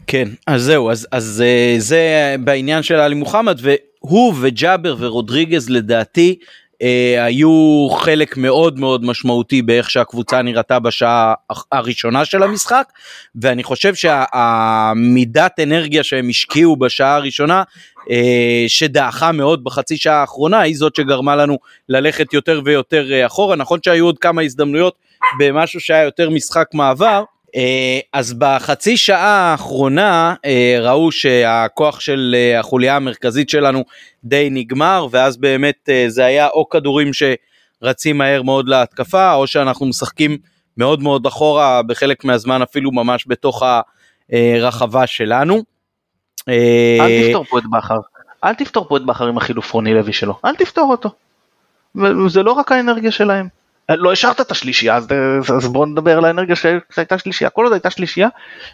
כן אז זהו אז אז אה, זה בעניין של עלי מוחמד והוא וג'אבר ורודריגז לדעתי אה, היו חלק מאוד מאוד משמעותי באיך שהקבוצה נראתה בשעה הראשונה של המשחק ואני חושב שהמידת אנרגיה שהם השקיעו בשעה הראשונה אה, שדעכה מאוד בחצי שעה האחרונה היא זאת שגרמה לנו ללכת יותר ויותר אה, אחורה. נכון שהיו עוד כמה הזדמנויות במשהו שהיה יותר משחק מעבר אז בחצי שעה האחרונה אה, ראו שהכוח של אה, החוליה המרכזית שלנו די נגמר ואז באמת זה היה או כדורים שרצים מהר מאוד להתקפה או שאנחנו משחקים מאוד מאוד אחורה בחלק מהזמן אפילו ממש בתוך הרחבה שלנו. אל תפתור פה את בכר, אל תפתור פה את בכר עם החילוף רוני לוי שלו, אל תפתור אותו. זה לא רק האנרגיה שלהם. לא השארת את השלישייה אז, אז בואו נדבר על האנרגיה שהייתה שלישייה. כל עוד הייתה שלישייה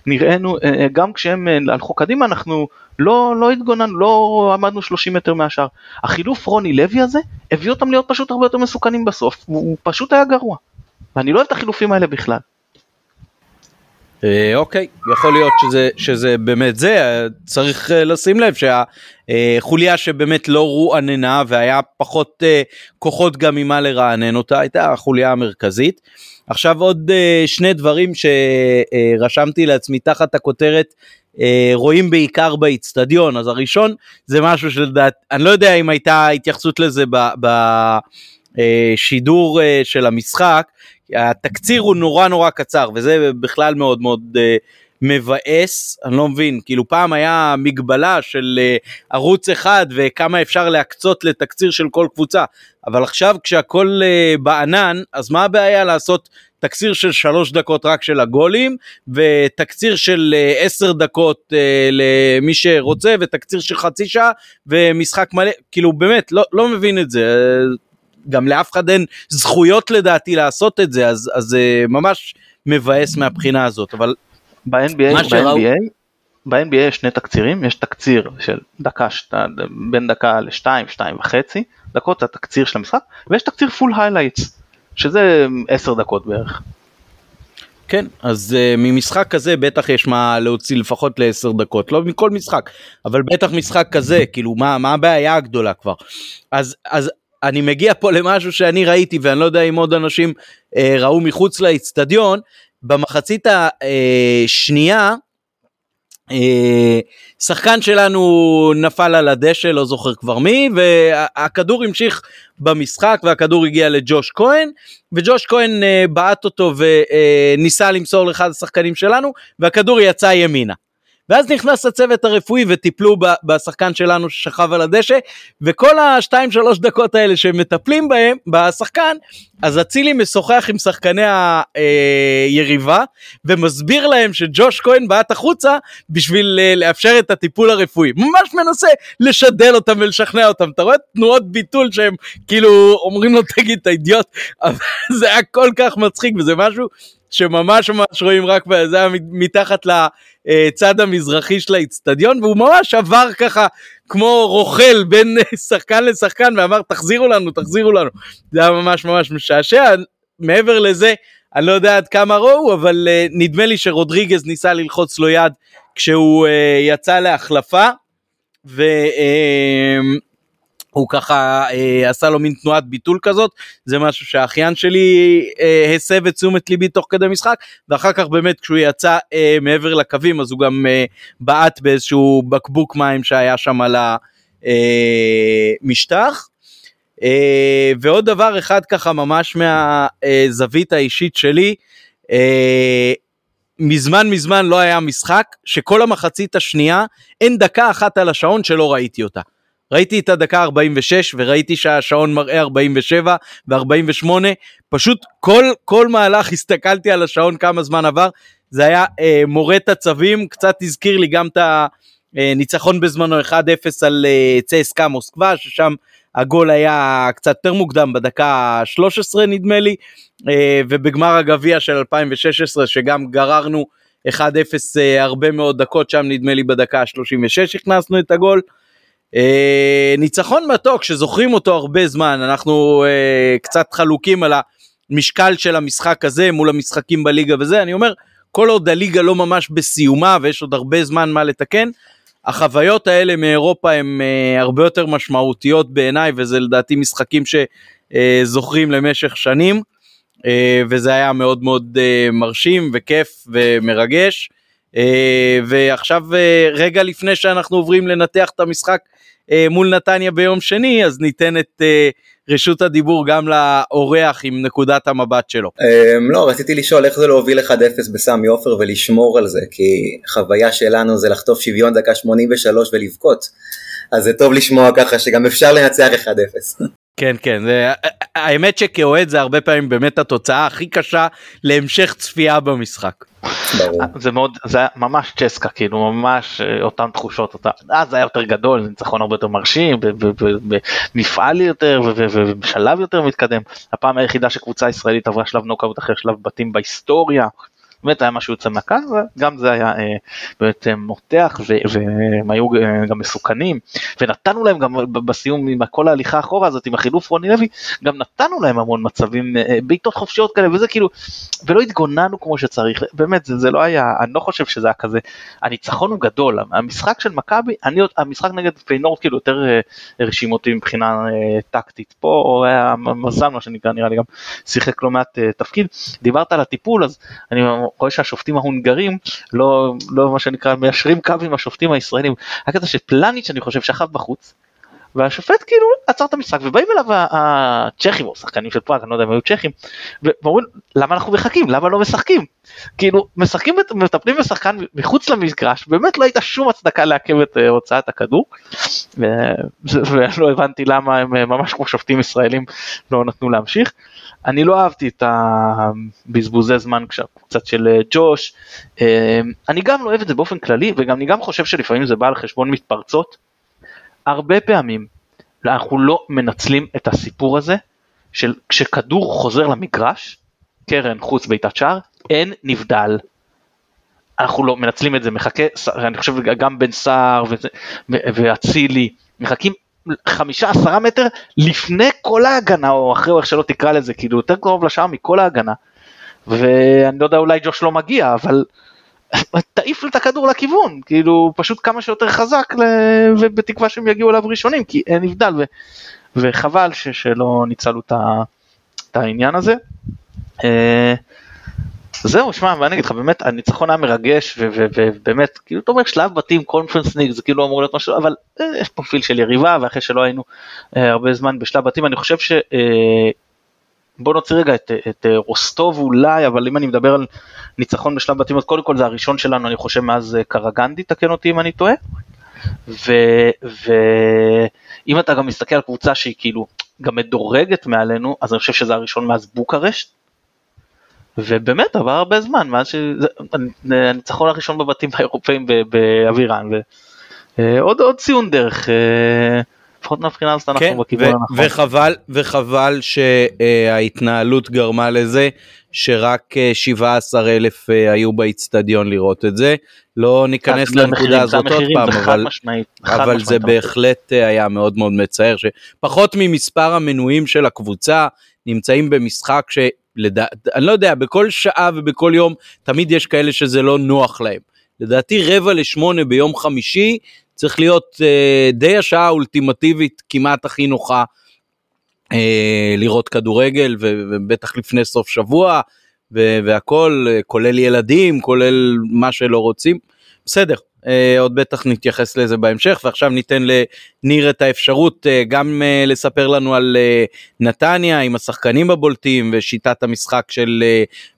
נראינו אה, אה, גם כשהם אה, הלכו קדימה אנחנו לא לא התגוננו לא עמדנו 30 מטר מהשאר. החילוף רוני לוי הזה הביא אותם להיות פשוט הרבה יותר מסוכנים בסוף. הוא פשוט היה גרוע. ואני לא אוהב את החילופים האלה בכלל. אה, אוקיי, יכול להיות שזה, שזה באמת זה, צריך אה, לשים לב שהחוליה שבאמת לא רועננה והיה פחות אה, כוחות גם ממה לרענן אותה, הייתה החוליה המרכזית. עכשיו עוד שני דברים שרשמתי לעצמי תחת הכותרת רואים בעיקר באיצטדיון, אז הראשון זה משהו שלדעת, אני לא יודע אם הייתה התייחסות לזה בשידור של המשחק, התקציר הוא נורא נורא קצר וזה בכלל מאוד מאוד uh, מבאס. אני לא מבין כאילו פעם היה מגבלה של uh, ערוץ אחד וכמה אפשר להקצות לתקציר של כל קבוצה אבל עכשיו כשהכל uh, בענן אז מה הבעיה לעשות תקציר של שלוש דקות רק של הגולים ותקציר של uh, עשר דקות uh, למי שרוצה ותקציר של חצי שעה ומשחק מלא? כאילו באמת לא, לא מבין את זה גם לאף אחד אין זכויות לדעתי לעשות את זה, אז זה אה, ממש מבאס מהבחינה הזאת, אבל... ב-NBA, ב-NBA, ב-NBA יש שני תקצירים, יש תקציר של דקה, שת, בין דקה לשתיים, שתיים וחצי דקות, זה התקציר של המשחק, ויש תקציר full highlights, שזה עשר דקות בערך. כן, אז אה, ממשחק כזה בטח יש מה להוציא לפחות לעשר דקות, לא מכל משחק, אבל בטח משחק כזה, כאילו מה, מה הבעיה הגדולה כבר. אז, אז אני מגיע פה למשהו שאני ראיתי ואני לא יודע אם עוד אנשים אה, ראו מחוץ לאצטדיון, במחצית השנייה אה, שחקן שלנו נפל על הדשא, לא זוכר כבר מי, והכדור המשיך במשחק והכדור הגיע לג'וש כהן, וג'וש כהן אה, בעט אותו וניסה למסור לאחד השחקנים שלנו, והכדור יצא ימינה. ואז נכנס הצוות הרפואי וטיפלו בשחקן שלנו ששכב על הדשא, וכל השתיים שלוש דקות האלה שהם מטפלים בהם, בשחקן, אז אצילי משוחח עם שחקני היריבה, ומסביר להם שג'וש כהן בעט החוצה בשביל אה, לאפשר את הטיפול הרפואי. ממש מנסה לשדל אותם ולשכנע אותם. אתה רואה תנועות ביטול שהם כאילו אומרים לו תגיד אתה אידיוט, אבל זה היה כל כך מצחיק וזה משהו שממש ממש רואים רק, זה היה מתחת לצד המזרחי של האיצטדיון, והוא ממש עבר ככה כמו רוכל בין שחקן לשחקן ואמר תחזירו לנו, תחזירו לנו. זה היה ממש ממש משעשע. מעבר לזה, אני לא יודע עד כמה ראו, אבל uh, נדמה לי שרודריגז ניסה ללחוץ לו יד כשהוא uh, יצא להחלפה, ו... Uh, הוא ככה אה, עשה לו מין תנועת ביטול כזאת, זה משהו שהאחיין שלי אה, הסב את תשומת ליבי תוך כדי משחק, ואחר כך באמת כשהוא יצא אה, מעבר לקווים אז הוא גם אה, בעט באיזשהו בקבוק מים שהיה שם על המשטח. אה, ועוד דבר אחד ככה ממש מהזווית האישית שלי, אה, מזמן מזמן לא היה משחק שכל המחצית השנייה אין דקה אחת על השעון שלא ראיתי אותה. ראיתי את הדקה 46 וראיתי שהשעון מראה 47 ו-48, פשוט כל, כל מהלך הסתכלתי על השעון כמה זמן עבר, זה היה אה, מורט עצבים, קצת הזכיר לי גם את הניצחון בזמנו 1-0 על אה, צסקה מוסקבה, ששם הגול היה קצת יותר מוקדם בדקה 13 נדמה לי, אה, ובגמר הגביע של 2016 שגם גררנו 1-0 אה, הרבה מאוד דקות, שם נדמה לי בדקה 36 הכנסנו את הגול. אה, ניצחון מתוק שזוכרים אותו הרבה זמן, אנחנו אה, קצת חלוקים על המשקל של המשחק הזה מול המשחקים בליגה וזה, אני אומר, כל עוד הליגה לא ממש בסיומה ויש עוד הרבה זמן מה לתקן, החוויות האלה מאירופה הן אה, הרבה יותר משמעותיות בעיניי וזה לדעתי משחקים שזוכרים למשך שנים. אה, וזה היה מאוד מאוד אה, מרשים וכיף ומרגש. אה, ועכשיו אה, רגע לפני שאנחנו עוברים לנתח את המשחק אה, מול נתניה ביום שני, אז ניתן את אה, רשות הדיבור גם לאורח עם נקודת המבט שלו. אמ, לא, רציתי לשאול איך זה להוביל 1-0 בסמי עופר ולשמור על זה, כי חוויה שלנו זה לחטוף שוויון דקה 83 ולבכות. אז זה טוב לשמוע ככה שגם אפשר לנצח 1-0. כן כן זה האמת שכאוהד זה הרבה פעמים באמת התוצאה הכי קשה להמשך צפייה במשחק. זה מאוד זה היה ממש צ'סקה כאילו ממש אה, אותן תחושות אותה אז היה יותר גדול ניצחון הרבה יותר מרשים במפעל יותר ובשלב יותר מתקדם. הפעם היחידה שקבוצה ישראלית עברה שלב נוקאוט אחרי שלב בתים בהיסטוריה באמת היה משהו יוצא מהכלל וגם זה היה אה, אה, מותח והם היו אה, גם מסוכנים ונתנו להם גם בסיום עם כל ההליכה אחורה הזאת עם החילוף רוני לוי גם נתנו להם המון מצבים אה, בעיטות חופשיות כאלה וזה כאילו ולא התגוננו כמו שצריך באמת זה, זה לא היה אני לא חושב שזה היה כזה הניצחון הוא גדול המשחק של מכבי המשחק נגד פיינורד כאילו יותר הרשים אותי מבחינה טקטית פה היה מזל מה שנקרא נראה לי גם שיחק לא מעט תפקיד דיברת על הטיפול אז אני רואה שהשופטים ההונגרים לא, לא מה שנקרא מיישרים קו עם השופטים הישראלים. הקטע שפלניץ' אני חושב שכב בחוץ. והשופט כאילו עצר את המשחק ובאים אליו הצ'כים או שחקנים של פראג אני לא יודע אם היו צ'כים ואומרים למה אנחנו מחכים למה לא משחקים כאילו משחקים מטפלים בשחקן מחוץ למגרש באמת לא הייתה שום הצדקה לעכב את אה, הוצאת הכדור ולא הבנתי למה הם אה, ממש כמו שופטים ישראלים לא נתנו להמשיך אני לא אהבתי את הבזבוזי זמן קצת של אה, ג'וש, אה, אני גם לא אוהב את זה באופן כללי וגם אני גם חושב שלפעמים זה בא על חשבון מתפרצות. הרבה פעמים אנחנו לא מנצלים את הסיפור הזה של כשכדור חוזר למגרש, קרן חוץ בעיטת שער, אין נבדל. אנחנו לא מנצלים את זה, מחכה, אני חושב גם בן סער ואצילי, מחכים חמישה עשרה מטר לפני כל ההגנה או אחרי או איך שלא תקרא לזה כאילו יותר קרוב לשער מכל ההגנה. ואני לא יודע אולי ג'וש לא מגיע אבל תעיף את הכדור לכיוון כאילו פשוט כמה שיותר חזק ובתקווה שהם יגיעו אליו ראשונים כי אין נבדל ו... וחבל ש... שלא ניצלו את, העניין הזה. זהו, שמע, מה אני אגיד לך, באמת, הניצחון היה מרגש, ובאמת, כאילו, אתה אומר שלב בתים, קונפרנס ניג, זה כאילו אמור להיות משהו, אבל אה, יש פה פיל של יריבה, ואחרי שלא היינו אה, הרבה זמן בשלב בתים, אני חושב ש... אה, בוא נוציא רגע את, את רוסטוב אולי, אבל אם אני מדבר על ניצחון בשלב בתים, אז קודם כל זה הראשון שלנו, אני חושב, מאז קרגנדי, תקן אותי אם אני טועה. ואם אתה גם מסתכל על קבוצה שהיא כאילו גם מדורגת מעלינו, אז אני חושב שזה הראשון מאז בוקרשט. ובאמת עבר הרבה זמן מאז שהניצחון הראשון בבתים האירופאים באווירן ועוד עוד ציון דרך אה, לפחות מבחינה הזאת אנחנו כן, בכיוון הנכון. וחבל וחבל שההתנהלות גרמה לזה שרק 17 אה, אלף אה, היו באיצטדיון לראות את זה לא ניכנס לנקודה הזאת עוד פעם אבל, אבל זה בהחלט היה מאוד מאוד מצער שפחות ממספר המנויים של הקבוצה נמצאים במשחק ש... לדע... אני לא יודע, בכל שעה ובכל יום תמיד יש כאלה שזה לא נוח להם. לדעתי רבע לשמונה ביום חמישי צריך להיות אה, די השעה האולטימטיבית כמעט הכי נוחה אה, לראות כדורגל ובטח לפני סוף שבוע והכל אה, כולל ילדים כולל מה שלא רוצים. בסדר עוד בטח נתייחס לזה בהמשך ועכשיו ניתן לניר את האפשרות אה, גם אה, לספר לנו על נתניה עם השחקנים הבולטים ושיטת המשחק של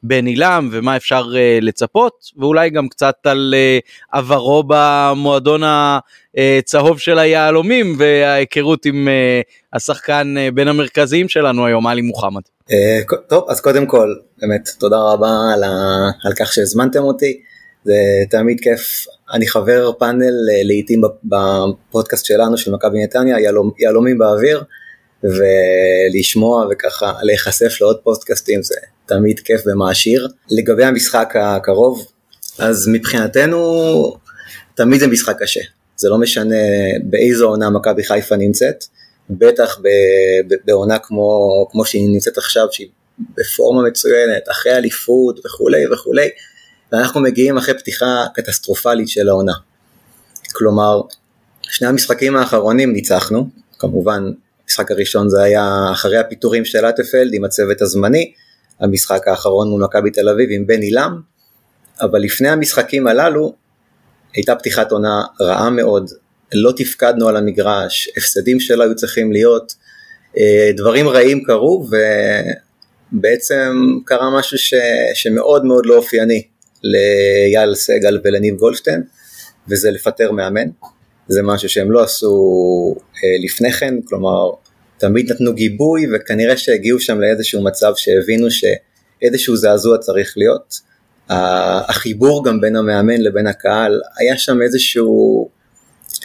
בן עילם ומה אפשר לצפות ואולי גם קצת על עברו במועדון הצהוב של היהלומים וההיכרות עם השחקן בין המרכזיים שלנו היום עלי מוחמד. טוב אז קודם כל באמת תודה רבה על כך שהזמנתם אותי. זה תמיד כיף. אני חבר פאנל אה, לעיתים בפודקאסט שלנו של מכבי נתניה, יהלומ, יהלומים באוויר, ולשמוע וככה להיחשף לעוד פודקאסטים זה תמיד כיף ומעשיר. לגבי המשחק הקרוב, אז מבחינתנו תמיד זה משחק קשה. זה לא משנה באיזו עונה מכבי חיפה נמצאת, בטח בעונה כמו, כמו שהיא נמצאת עכשיו, שהיא בפורמה מצוינת, אחרי אליפות וכולי וכולי. ואנחנו מגיעים אחרי פתיחה קטסטרופלית של העונה. כלומר, שני המשחקים האחרונים ניצחנו, כמובן המשחק הראשון זה היה אחרי הפיטורים של אטפלד עם הצוות הזמני, המשחק האחרון מול מכבי תל אביב עם בן עילם, אבל לפני המשחקים הללו הייתה פתיחת עונה רעה מאוד, לא תפקדנו על המגרש, הפסדים שלא היו צריכים להיות, אה, דברים רעים קרו ובעצם קרה משהו ש, שמאוד מאוד לא אופייני לאייל סגל ולניב גולדשטיין, וזה לפטר מאמן. זה משהו שהם לא עשו אה, לפני כן, כלומר, תמיד נתנו גיבוי, וכנראה שהגיעו שם לאיזשהו מצב שהבינו שאיזשהו זעזוע צריך להיות. החיבור גם בין המאמן לבין הקהל, היה שם איזשהו,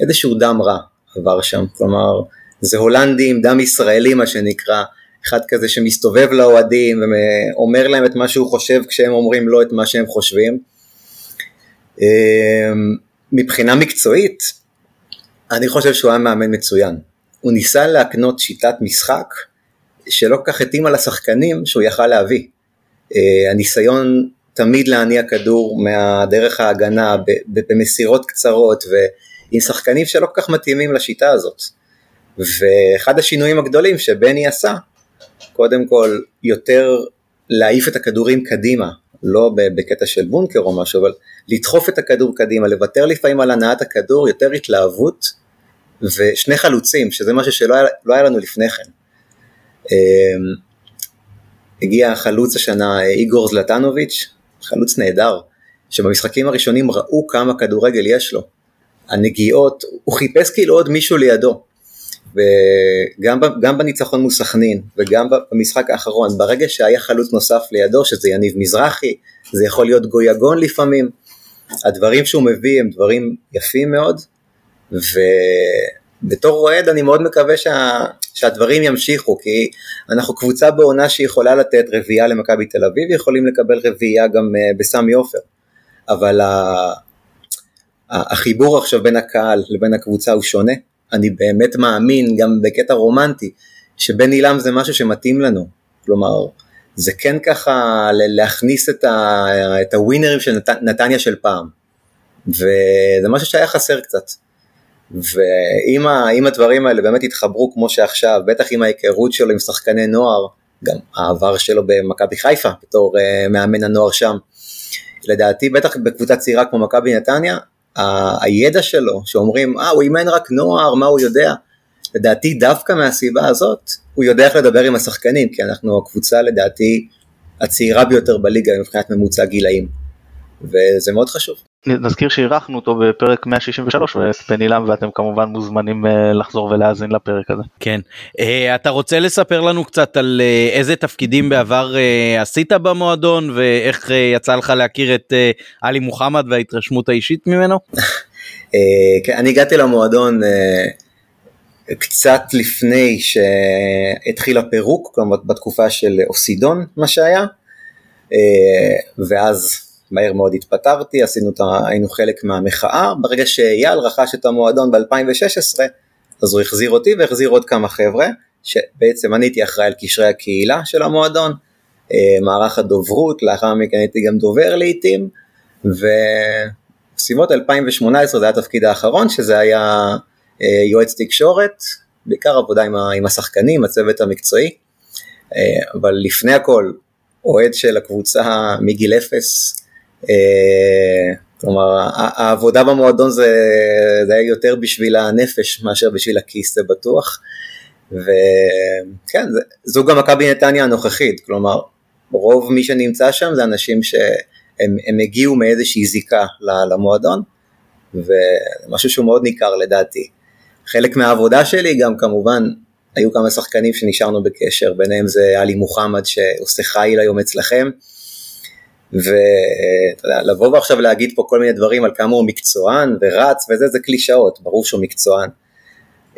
איזשהו דם רע עבר שם, כלומר, זה הולנדי עם דם ישראלי מה שנקרא, אחד כזה שמסתובב לאוהדים ואומר להם את מה שהוא חושב כשהם אומרים לו את מה שהם חושבים. אמ, מבחינה מקצועית, אני חושב שהוא היה מאמן מצוין. הוא ניסה להקנות שיטת משחק שלא כל כך התאימה לשחקנים שהוא יכל להביא. אה, הניסיון תמיד להניע כדור מהדרך ההגנה במסירות קצרות ועם שחקנים שלא כל כך מתאימים לשיטה הזאת. ואחד השינויים הגדולים שבני עשה קודם כל יותר להעיף את הכדורים קדימה, לא בקטע של בונקר או משהו, אבל לדחוף את הכדור קדימה, לוותר לפעמים על הנעת הכדור, יותר התלהבות ושני חלוצים, שזה משהו שלא היה, לא היה לנו לפני כן. אמ, הגיע החלוץ השנה איגור זלטנוביץ', חלוץ נהדר, שבמשחקים הראשונים ראו כמה כדורגל יש לו. הנגיעות, הוא חיפש כאילו עוד מישהו לידו. וגם בניצחון מול סכנין וגם במשחק האחרון, ברגע שהיה חלוץ נוסף לידו, שזה יניב מזרחי, זה יכול להיות גויגון לפעמים, הדברים שהוא מביא הם דברים יפים מאוד, ובתור אוהד אני מאוד מקווה שה, שהדברים ימשיכו, כי אנחנו קבוצה בעונה שיכולה לתת רביעייה למכבי תל אביב, יכולים לקבל רביעייה גם אה, בסמי עופר, אבל החיבור עכשיו בין הקהל לבין הקבוצה הוא שונה, אני באמת מאמין, גם בקטע רומנטי, שבן עילם זה משהו שמתאים לנו. כלומר, זה כן ככה להכניס את, ה, את הווינרים של נת, נתניה של פעם. וזה משהו שהיה חסר קצת. ואם הדברים האלה באמת יתחברו כמו שעכשיו, בטח עם ההיכרות שלו עם שחקני נוער, גם העבר שלו במכבי חיפה בתור uh, מאמן הנוער שם. לדעתי בטח בקבוצה צעירה כמו מכבי נתניה, הידע שלו, שאומרים אה הוא אימן רק נוער, מה הוא יודע? לדעתי דווקא מהסיבה הזאת, הוא יודע איך לדבר עם השחקנים, כי אנחנו הקבוצה לדעתי הצעירה ביותר בליגה מבחינת ממוצע גילאים, וזה מאוד חשוב. נזכיר שאירחנו אותו בפרק 163 ואת בן עילם ואתם כמובן מוזמנים אה, לחזור ולהאזין לפרק הזה. כן. Uh, אתה רוצה לספר לנו קצת על uh, איזה תפקידים בעבר עשית במועדון ואיך יצא לך להכיר את עלי מוחמד וההתרשמות האישית ממנו? כן, אני הגעתי למועדון קצת לפני שהתחיל הפירוק, כלומר בתקופה של אוסידון מה שהיה, ואז מהר מאוד התפטרתי, עשינו את ה... היינו חלק מהמחאה, ברגע שאייל רכש את המועדון ב-2016, אז הוא החזיר אותי והחזיר עוד כמה חבר'ה, שבעצם אני הייתי אחראי על קשרי הקהילה של המועדון, אה, מערך הדוברות, לאחר מכן הייתי גם דובר לעיתים, ובסביבות 2018 זה היה התפקיד האחרון, שזה היה אה, יועץ תקשורת, בעיקר עבודה עם, עם השחקנים, הצוות המקצועי, אה, אבל לפני הכל, אוהד של הקבוצה מגיל אפס, כלומר העבודה במועדון זה, זה היה יותר בשביל הנפש מאשר בשביל הכיס זה בטוח. וכן זו גם מכבי נתניה הנוכחית. כלומר רוב מי שנמצא שם זה אנשים שהם הגיעו מאיזושהי זיקה למועדון ומשהו שהוא מאוד ניכר לדעתי. חלק מהעבודה שלי גם כמובן היו כמה שחקנים שנשארנו בקשר. ביניהם זה עלי מוחמד שעושה חיל היום אצלכם ולבוא ועכשיו להגיד פה כל מיני דברים על כמה הוא מקצוען ורץ וזה, זה קלישאות, ברור שהוא מקצוען.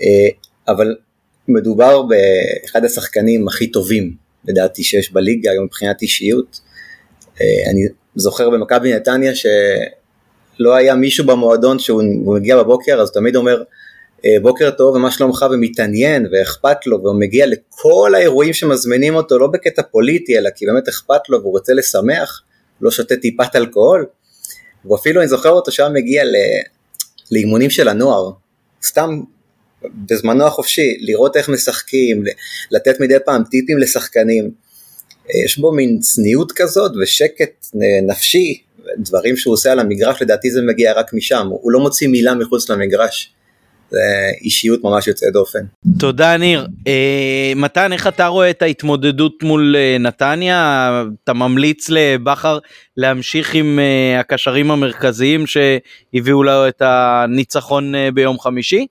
אה, אבל מדובר באחד השחקנים הכי טובים לדעתי שיש בליגה היום מבחינת אישיות. אה, אני זוכר במכבי נתניה שלא היה מישהו במועדון שהוא מגיע בבוקר אז תמיד אומר אה, בוקר טוב ומה שלומך ומתעניין ואכפת לו והוא מגיע לכל האירועים שמזמינים אותו לא בקטע פוליטי אלא כי באמת אכפת לו והוא רוצה לשמח לא שותה טיפת אלכוהול, ואפילו אני זוכר אותו שהיה מגיע ל... לאימונים של הנוער, סתם בזמנו החופשי, לראות איך משחקים, לתת מדי פעם טיפים לשחקנים, יש בו מין צניעות כזאת ושקט נפשי, דברים שהוא עושה על המגרש לדעתי זה מגיע רק משם, הוא לא מוציא מילה מחוץ למגרש. זה אישיות ממש יוצאת דופן. תודה ניר. אה, מתן, איך אתה רואה את ההתמודדות מול אה, נתניה? אתה ממליץ לבכר להמשיך עם אה, הקשרים המרכזיים שהביאו לו את הניצחון אה, ביום חמישי?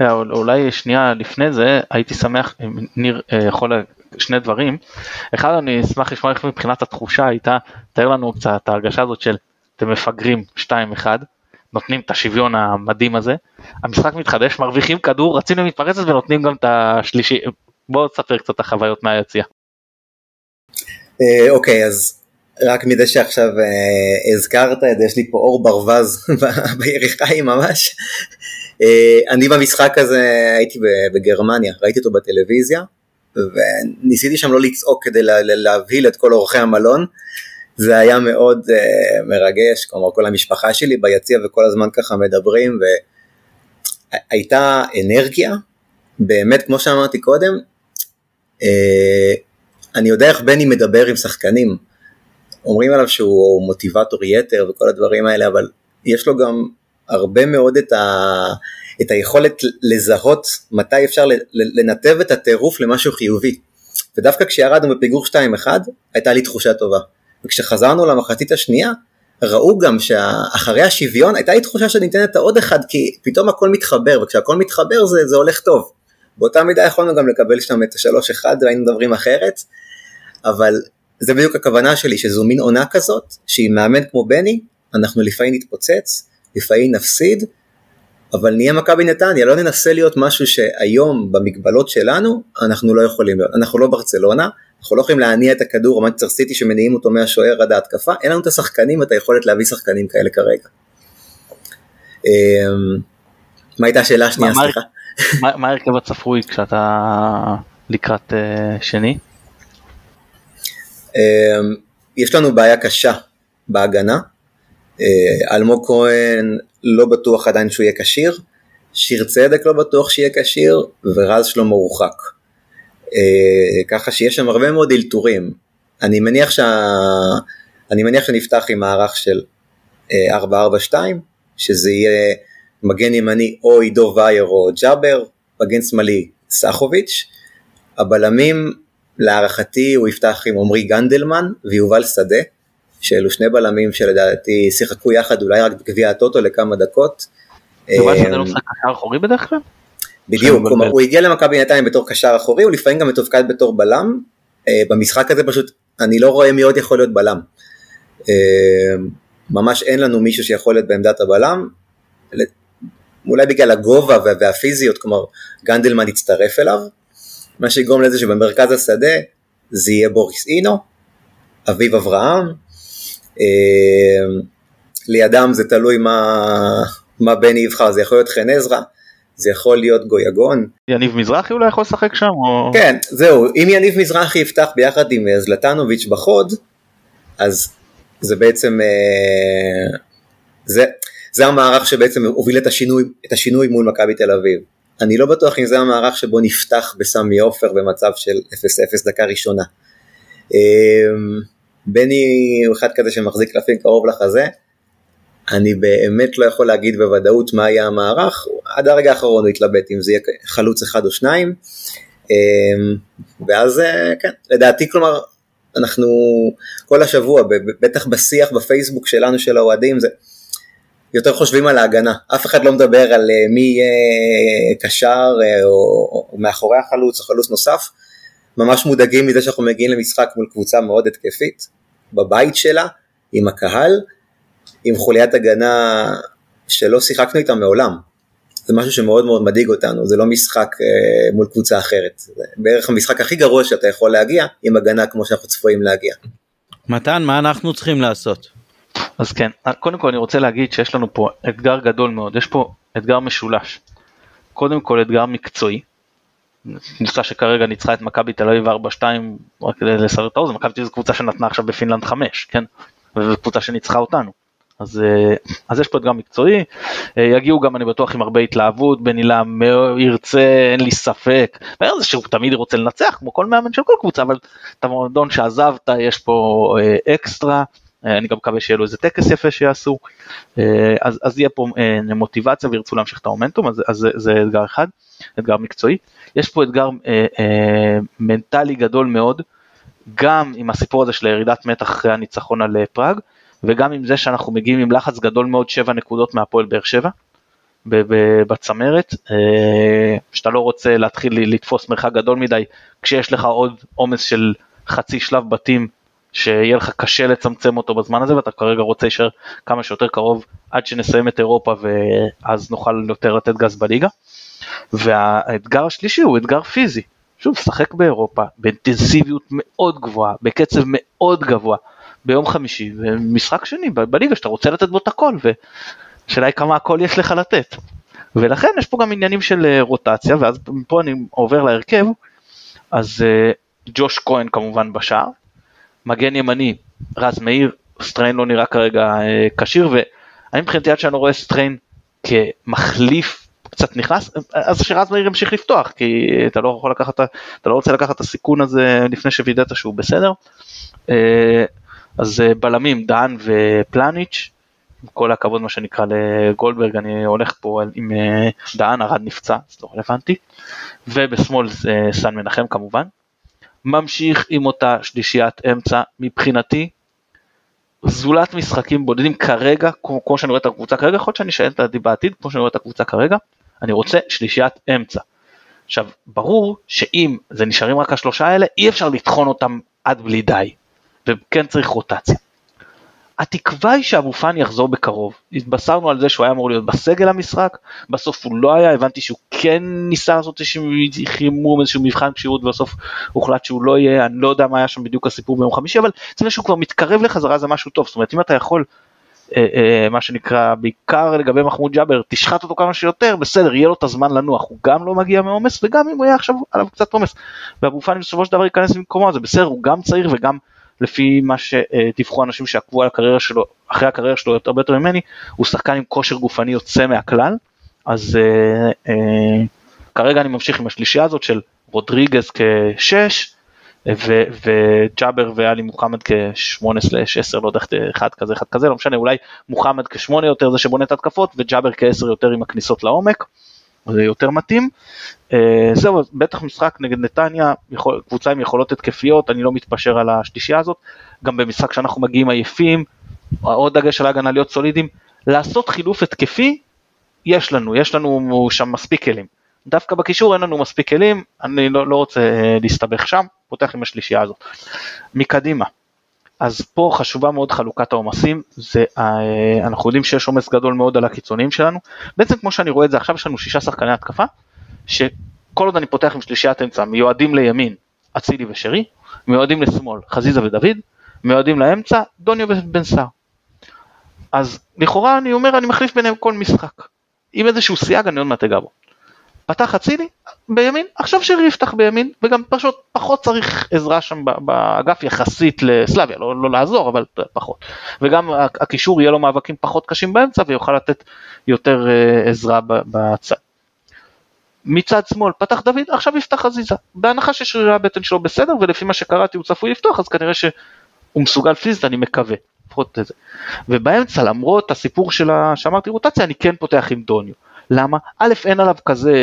אה, אולי שנייה לפני זה הייתי שמח אם ניר אה, יכול שני דברים. אחד אני אשמח לשמוע איך מבחינת התחושה הייתה, תאר לנו קצת את ההרגשה הזאת של אתם מפגרים 2-1. נותנים את השוויון המדהים הזה, המשחק מתחדש, מרוויחים כדור, רצים למתפרצת ונותנים גם את השלישי, בוא תספר קצת את החוויות מהיציע. אה, אוקיי, אז רק מזה שעכשיו אה, הזכרת את זה, יש לי פה אור ברווז ביריחיים ממש. אה, אני במשחק הזה הייתי בגרמניה, ראיתי אותו בטלוויזיה, וניסיתי שם לא לצעוק כדי להבהיל את כל אורחי המלון. זה היה מאוד uh, מרגש, כלומר כל המשפחה שלי ביציע וכל הזמן ככה מדברים והייתה אנרגיה, באמת כמו שאמרתי קודם, uh, אני יודע איך בני מדבר עם שחקנים, אומרים עליו שהוא מוטיבטור יתר וכל הדברים האלה, אבל יש לו גם הרבה מאוד את, ה, את היכולת לזהות מתי אפשר לנתב את הטירוף למשהו חיובי. ודווקא כשירדנו בפיגור 2-1 הייתה לי תחושה טובה. וכשחזרנו למחצית השנייה, ראו גם שאחרי השוויון הייתה לי תחושה שניתנת את העוד אחד כי פתאום הכל מתחבר וכשהכל מתחבר זה, זה הולך טוב. באותה מידה יכולנו גם לקבל שם את השלוש אחד והיינו מדברים אחרת, אבל זה בדיוק הכוונה שלי שזו מין עונה כזאת שעם מאמן כמו בני אנחנו לפעמים נתפוצץ, לפעמים נפסיד, אבל נהיה מכבי נתניה, לא ננסה להיות משהו שהיום במגבלות שלנו אנחנו לא יכולים להיות, אנחנו לא ברצלונה, אנחנו לא יכולים להניע את הכדור, מנצ'סטר סיטי שמניעים אותו מהשוער עד ההתקפה, אין לנו את השחקנים ואת היכולת להביא שחקנים כאלה כרגע. אמ, מה הייתה השאלה השנייה, סליחה? מה ההרכב הצפוי כשאתה לקראת אה, שני? אמ, יש לנו בעיה קשה בהגנה, אה, אלמוג כהן לא בטוח עדיין שהוא יהיה כשיר, שיר צדק לא בטוח שיהיה כשיר, ורז שלמה הורחק. אה, ככה שיש שם הרבה מאוד אלתורים. אני מניח, שה... אני מניח שנפתח עם מערך של 442, שזה יהיה מגן ימני או עידו וייר או ג'אבר, מגן שמאלי סחוביץ', הבלמים להערכתי הוא יפתח עם עמרי גנדלמן ויובל שדה, שאלו שני בלמים שלדעתי שיחקו יחד אולי רק בגביע הטוטו לכמה דקות. יובל שדה לא משחק קשר אחורי בדרך כלל? בדיוק, כלומר הוא הגיע למכבי נתניה בתור קשר אחורי, הוא לפעמים גם מתופקד בתור בלם, במשחק הזה פשוט אני לא רואה מי עוד יכול להיות בלם. ממש אין לנו מישהו שיכול להיות בעמדת הבלם, אולי בגלל הגובה והפיזיות, כלומר גנדלמן יצטרף אליו, מה שיגרום לזה שבמרכז השדה זה יהיה בוריס אינו, אביב אברהם, אה, לידם זה תלוי מה, מה בני יבחר, זה יכול להיות חן עזרא, זה יכול להיות גויגון. יניב מזרחי אולי יכול לשחק שם? או... כן, זהו, אם יניב מזרחי יפתח ביחד עם אה, זלטנוביץ' בחוד, אז זה בעצם, אה, זה, זה המערך שבעצם הוביל את השינוי, את השינוי מול מכבי תל אביב. אני לא בטוח אם זה המערך שבו נפתח בסמי עופר במצב של 0-0 דקה ראשונה. בני הוא אחד כזה שמחזיק קלפים קרוב לחזה, אני באמת לא יכול להגיד בוודאות מה יהיה המערך, עד הרגע האחרון הוא התלבט אם זה יהיה חלוץ אחד או שניים, ואז כן, לדעתי כלומר אנחנו כל השבוע, בטח בשיח בפייסבוק שלנו של האוהדים, זה יותר חושבים על ההגנה, אף אחד לא מדבר על מי יהיה קשר או, או מאחורי החלוץ או חלוץ נוסף, ממש מודאגים מזה שאנחנו מגיעים למשחק מול קבוצה מאוד התקפית, בבית שלה, עם הקהל, עם חוליית הגנה שלא שיחקנו איתה מעולם. זה משהו שמאוד מאוד מדאיג אותנו, זה לא משחק אה, מול קבוצה אחרת. זה בערך המשחק הכי גרוע שאתה יכול להגיע עם הגנה כמו שאנחנו צפויים להגיע. מתן, מה אנחנו צריכים לעשות? אז כן, קודם כל אני רוצה להגיד שיש לנו פה אתגר גדול מאוד, יש פה אתגר משולש. קודם כל אתגר מקצועי, קבוצה שכרגע ניצחה את מכבי תל אביב 4-2 רק כדי לסבר את האוזן, מכבי תל אביב זו קבוצה שנתנה עכשיו בפינלנד 5, כן? וזו קבוצה שניצחה אותנו. אז, אה, אז יש פה אתגר מקצועי, אה, יגיעו גם אני בטוח עם הרבה התלהבות, בן עילם ירצה, אין לי ספק, מעבר לזה שהוא תמיד רוצה לנצח כמו כל מאמן של כל קבוצה, אבל את המועדון שעזבת יש פה אה, אקסטרה, אני גם מקווה שיהיה לו איזה טקס יפה שיעשו, אז, אז יהיה פה מוטיבציה וירצו להמשיך את האומנטום, אז, אז זה, זה אתגר אחד, אתגר מקצועי. יש פה אתגר אה, אה, מנטלי גדול מאוד, גם עם הסיפור הזה של ירידת מתח אחרי הניצחון על פראג, וגם עם זה שאנחנו מגיעים עם לחץ גדול מאוד, 7 נקודות מהפועל באר שבע. בצמרת, אה, שאתה לא רוצה להתחיל לתפוס מרחק גדול מדי כשיש לך עוד עומס של חצי שלב בתים שיהיה לך קשה לצמצם אותו בזמן הזה ואתה כרגע רוצה להישאר כמה שיותר קרוב עד שנסיים את אירופה ואז נוכל יותר לתת גז בליגה. והאתגר השלישי הוא אתגר פיזי. שוב, שחק באירופה באינטנסיביות מאוד גבוהה, בקצב מאוד גבוה, ביום חמישי, ומשחק שני בליגה שאתה רוצה לתת בו את הכל, והשאלה היא כמה הכל יש לך לתת. ולכן יש פה גם עניינים של אה, רוטציה, ואז פה אני עובר להרכב, אז אה, ג'וש כהן כמובן בשער, מגן ימני, רז מאיר, סטריין לא נראה כרגע אה, כשיר, ואני מבחינתי עד שאני רואה סטריין כמחליף קצת נכנס, אז שרז מאיר ימשיך לפתוח, כי אתה לא יכול לקחת, אתה לא רוצה לקחת את הסיכון הזה לפני שווידאת שהוא בסדר. אה, אז אה, בלמים דן ופלניץ', עם כל הכבוד מה שנקרא לגולדברג, אני הולך פה עם אה, דן, ארד נפצע, זה לא רלוונטי, ובשמאל זה סן מנחם כמובן. ממשיך עם אותה שלישיית אמצע מבחינתי, זולת משחקים בודדים כרגע, כמו, כמו שאני רואה את הקבוצה כרגע, יכול להיות שאני אשאל את דעתי בעתיד, כמו שאני רואה את הקבוצה כרגע, אני רוצה שלישיית אמצע. עכשיו, ברור שאם זה נשארים רק השלושה האלה, אי אפשר לטחון אותם עד בלי די, וכן צריך רוטציה. התקווה היא שאבו פאני יחזור בקרוב. התבשרנו על זה שהוא היה אמור להיות בסגל המשחק, בסוף הוא לא היה, הבנתי שהוא כן ניסה לעשות איזשהו חימום, איזשהו מבחן כשירות, ובסוף הוחלט שהוא לא יהיה, אני לא יודע מה היה שם בדיוק הסיפור ביום חמישי, אבל זה שהוא כבר מתקרב לחזרה זה משהו טוב, זאת אומרת אם אתה יכול אה, אה, מה שנקרא בעיקר לגבי מחמוד ג'אבר תשחט אותו כמה שיותר בסדר יהיה לו את הזמן לנוח הוא גם לא מגיע מעומס וגם אם הוא יהיה עכשיו עליו קצת עומס ואבו פאני בסופו של דבר ייכנס במקומו זה בסדר הוא גם צעיר וגם לפי מה שדיווחו אנשים שעקבו על הקריירה שלו אחרי הקריירה שלו יותר יותר ממני הוא שחקן עם כושר גופני יוצא מהכלל אז אה, אה, כרגע אני ממשיך עם השלישייה הזאת של רודריגז כשש, וג'אבר ואלי מוחמד כ-8/10 לא יודע איך אחד כזה אחד כזה לא משנה אולי מוחמד כשמונה יותר זה שבונה את התקפות וג'אבר כ-10 יותר עם הכניסות לעומק. זה יותר מתאים. אה, זהו בטח משחק נגד נתניה יכול, קבוצה עם יכולות התקפיות אני לא מתפשר על השלישייה הזאת גם במשחק שאנחנו מגיעים עייפים עוד דגש על ההגנה להיות סולידיים לעשות חילוף התקפי יש לנו יש לנו שם מספיק כלים. דווקא בקישור אין לנו מספיק כלים, אני לא, לא רוצה אה, להסתבך שם, פותח עם השלישייה הזאת. מקדימה, אז פה חשובה מאוד חלוקת העומסים, זה, אה, אנחנו יודעים שיש עומס גדול מאוד על הקיצוניים שלנו, בעצם כמו שאני רואה את זה עכשיו יש לנו שישה שחקני התקפה, שכל עוד אני פותח עם שלישיית אמצע מיועדים לימין אצילי ושרי, מיועדים לשמאל חזיזה ודוד, מיועדים לאמצע דוניו ובן סער. אז לכאורה אני אומר אני מחליף ביניהם כל משחק, עם איזשהו סייג אני עוד מעט אגע בו. פתח אצילי בימין, עכשיו שרי יפתח בימין, וגם פשוט פחות צריך עזרה שם באגף יחסית לסלאביה, לא, לא לעזור, אבל פחות. וגם הקישור יהיה לו מאבקים פחות קשים באמצע ויוכל לתת יותר uh, עזרה בצד. מצד שמאל פתח דוד, עכשיו יפתח חזיזה. בהנחה ששרירי הבטן שלו בסדר, ולפי מה שקראתי הוא צפוי לפתוח, אז כנראה שהוא מסוגל פיזית, אני מקווה. לפחות את זה. ובאמצע, למרות הסיפור של. שאמרתי רוטציה, אני כן פותח עם דוניו. למה? א', אין עליו כזה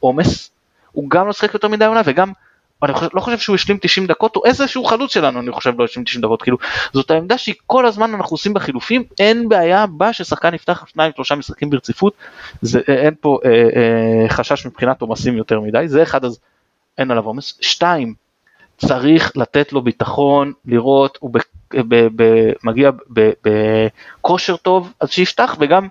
עומס, הוא גם לא שחק יותר מדי עונה וגם אני חושב, לא חושב שהוא השלים 90 דקות או איזשהו חלוץ שלנו אני חושב לא השלים 90 דקות כאילו זאת העמדה שהיא כל הזמן אנחנו עושים בחילופים אין בעיה בה ששחקן יפתח שניים שלושה משחקים ברציפות זה אין פה אה, אה, חשש מבחינת עומסים יותר מדי זה אחד אז אין עליו עומס שתיים צריך לתת לו ביטחון לראות הוא ב, ב, ב, מגיע בכושר טוב אז שיפתח וגם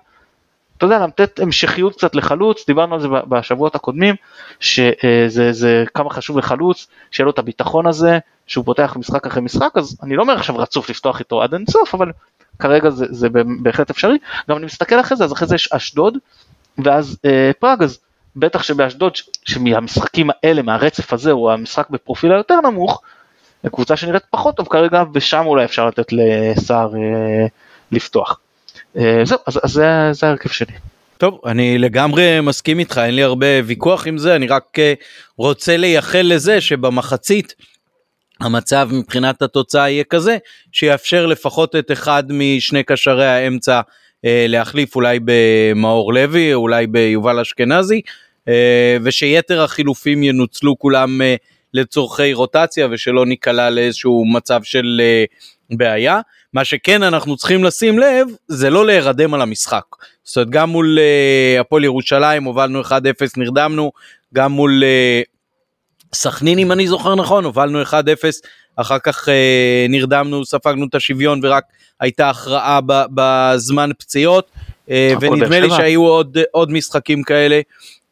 אתה יודע, לתת המשכיות קצת לחלוץ, דיברנו על זה בשבועות הקודמים, שזה זה כמה חשוב לחלוץ, שיהיה לו את הביטחון הזה, שהוא פותח משחק אחרי משחק, אז אני לא אומר עכשיו רצוף לפתוח איתו עד אינסוף, אבל כרגע זה, זה בהחלט אפשרי. גם אני מסתכל אחרי זה, אז אחרי זה יש אשדוד, ואז אה, פראג, אז בטח שבאשדוד, שמהמשחקים האלה, מהרצף הזה, הוא המשחק בפרופיל היותר נמוך, קבוצה שנראית פחות טוב כרגע, ושם אולי אפשר לתת לסער אה, לפתוח. אה, זהו, אז, זה, ההרכב שלי. טוב, אני לגמרי מסכים איתך, אין לי הרבה ויכוח עם זה, אני רק אה, רוצה לייחל לזה שבמחצית המצב מבחינת התוצאה יהיה כזה, שיאפשר לפחות את אחד משני קשרי האמצע אה, להחליף אולי במאור לוי, אולי ביובל אשכנזי, ושיתר החילופים ינוצלו כולם לצורכי רוטציה ושלא ניקלע לאיזשהו מצב של בעיה. מה שכן אנחנו צריכים לשים לב זה לא להירדם על המשחק. זאת אומרת גם מול uh, הפועל ירושלים הובלנו 1-0 נרדמנו, גם מול uh, סכנין אם אני זוכר נכון הובלנו 1-0 אחר כך uh, נרדמנו ספגנו את השוויון ורק הייתה הכרעה בזמן פציעות uh, ונדמה לי שהיו עוד, עוד משחקים כאלה.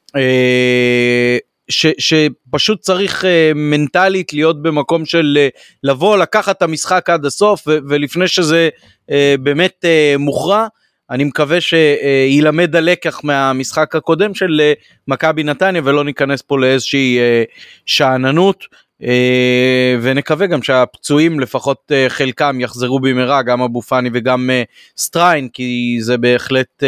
Uh, ש, שפשוט צריך uh, מנטלית להיות במקום של uh, לבוא לקחת את המשחק עד הסוף ו, ולפני שזה uh, באמת uh, מוכרע אני מקווה שילמד הלקח מהמשחק הקודם של uh, מכבי נתניה ולא ניכנס פה לאיזושהי uh, שאננות ונקווה גם שהפצועים לפחות חלקם יחזרו במהרה גם אבו פאני וגם סטריין כי זה בהחלט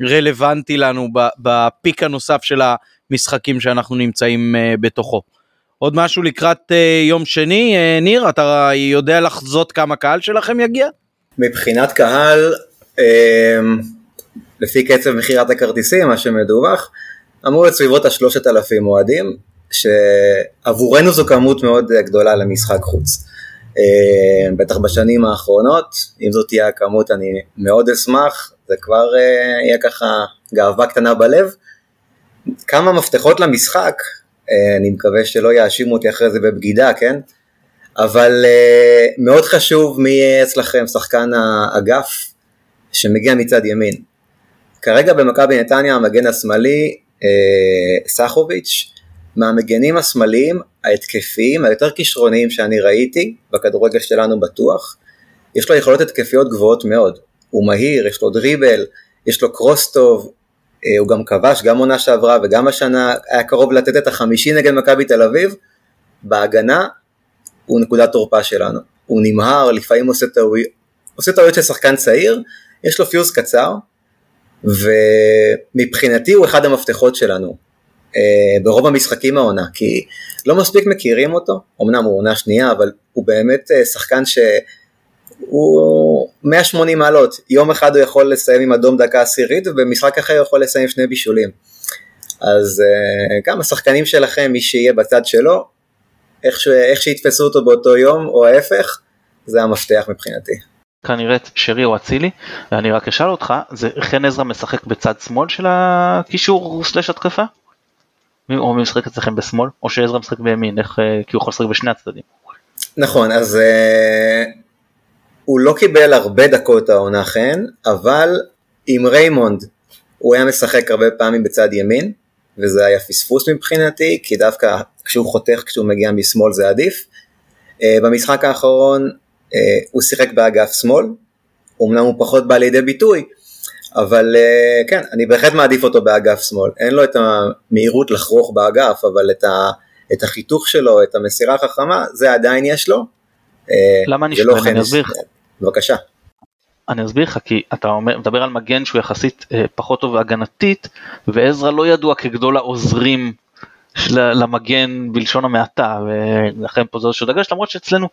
רלוונטי לנו בפיק הנוסף של ה... משחקים שאנחנו נמצאים uh, בתוכו. עוד משהו לקראת uh, יום שני, uh, ניר, אתה יודע לחזות כמה קהל שלכם יגיע? מבחינת קהל, uh, לפי קצב מכירת הכרטיסים, מה שמדווח, אמור להיות סביבות השלושת אלפים אוהדים, שעבורנו זו כמות מאוד גדולה למשחק חוץ. בטח בשנים האחרונות, אם זאת תהיה הכמות אני מאוד אשמח, זה כבר יהיה ככה גאווה קטנה בלב. כמה מפתחות למשחק, אה, אני מקווה שלא יאשימו אותי אחרי זה בבגידה, כן? אבל אה, מאוד חשוב מי יהיה אצלכם שחקן האגף שמגיע מצד ימין. כרגע במכבי נתניה המגן השמאלי אה, סחוביץ', מהמגנים השמאליים ההתקפיים היותר כישרוניים שאני ראיתי, בכדורגל שלנו בטוח, יש לו יכולות התקפיות גבוהות מאוד. הוא מהיר, יש לו דריבל, יש לו קרוס טוב, הוא גם כבש, גם עונה שעברה וגם השנה היה קרוב לתת את החמישי נגד מכבי תל אביב, בהגנה הוא נקודת תורפה שלנו. הוא נמהר, לפעמים עושה טעויות, של שחקן צעיר, יש לו פיוז קצר, ומבחינתי הוא אחד המפתחות שלנו. אה, ברוב המשחקים העונה, כי לא מספיק מכירים אותו, אמנם הוא עונה שנייה, אבל הוא באמת אה, שחקן שהוא 180 מעלות, יום אחד הוא יכול לסיים עם אדום דקה עשירית, ובמשחק אחר הוא יכול לסיים עם שני בישולים. אז אה, גם השחקנים שלכם, מי שיהיה בצד שלו, איך, ש... איך שיתפסו אותו באותו יום, או ההפך, זה המפתח מבחינתי. כנראה שרי או אצילי, ואני רק אשאל אותך, זה חן עזרא משחק בצד שמאל של הקישור סלש התקפה? או מי משחק אצלכם בשמאל? או שעזרא משחק בימין, איך, אה, כי הוא יכול לשחק בשני הצדדים. נכון, אז אה, הוא לא קיבל הרבה דקות העונה חן, אבל עם ריימונד הוא היה משחק הרבה פעמים בצד ימין, וזה היה פספוס מבחינתי, כי דווקא כשהוא חותך כשהוא מגיע משמאל זה עדיף. אה, במשחק האחרון אה, הוא שיחק באגף שמאל, אמנם הוא פחות בא לידי ביטוי, אבל אה, כן, אני בהחלט מעדיף אותו באגף שמאל. אין לו את המהירות לחרוך באגף, אבל את, ה, את החיתוך שלו, את המסירה החכמה, זה עדיין יש לו. למה אני זה לא? אני אסביר לך. בבקשה. אני אסביר לך כי אתה אומר, מדבר על מגן שהוא יחסית אה, פחות טוב הגנתית ועזרא לא ידוע כגדול העוזרים של, למגן בלשון המעטה ולכן פה זה איזשהו דגש למרות שאצלנו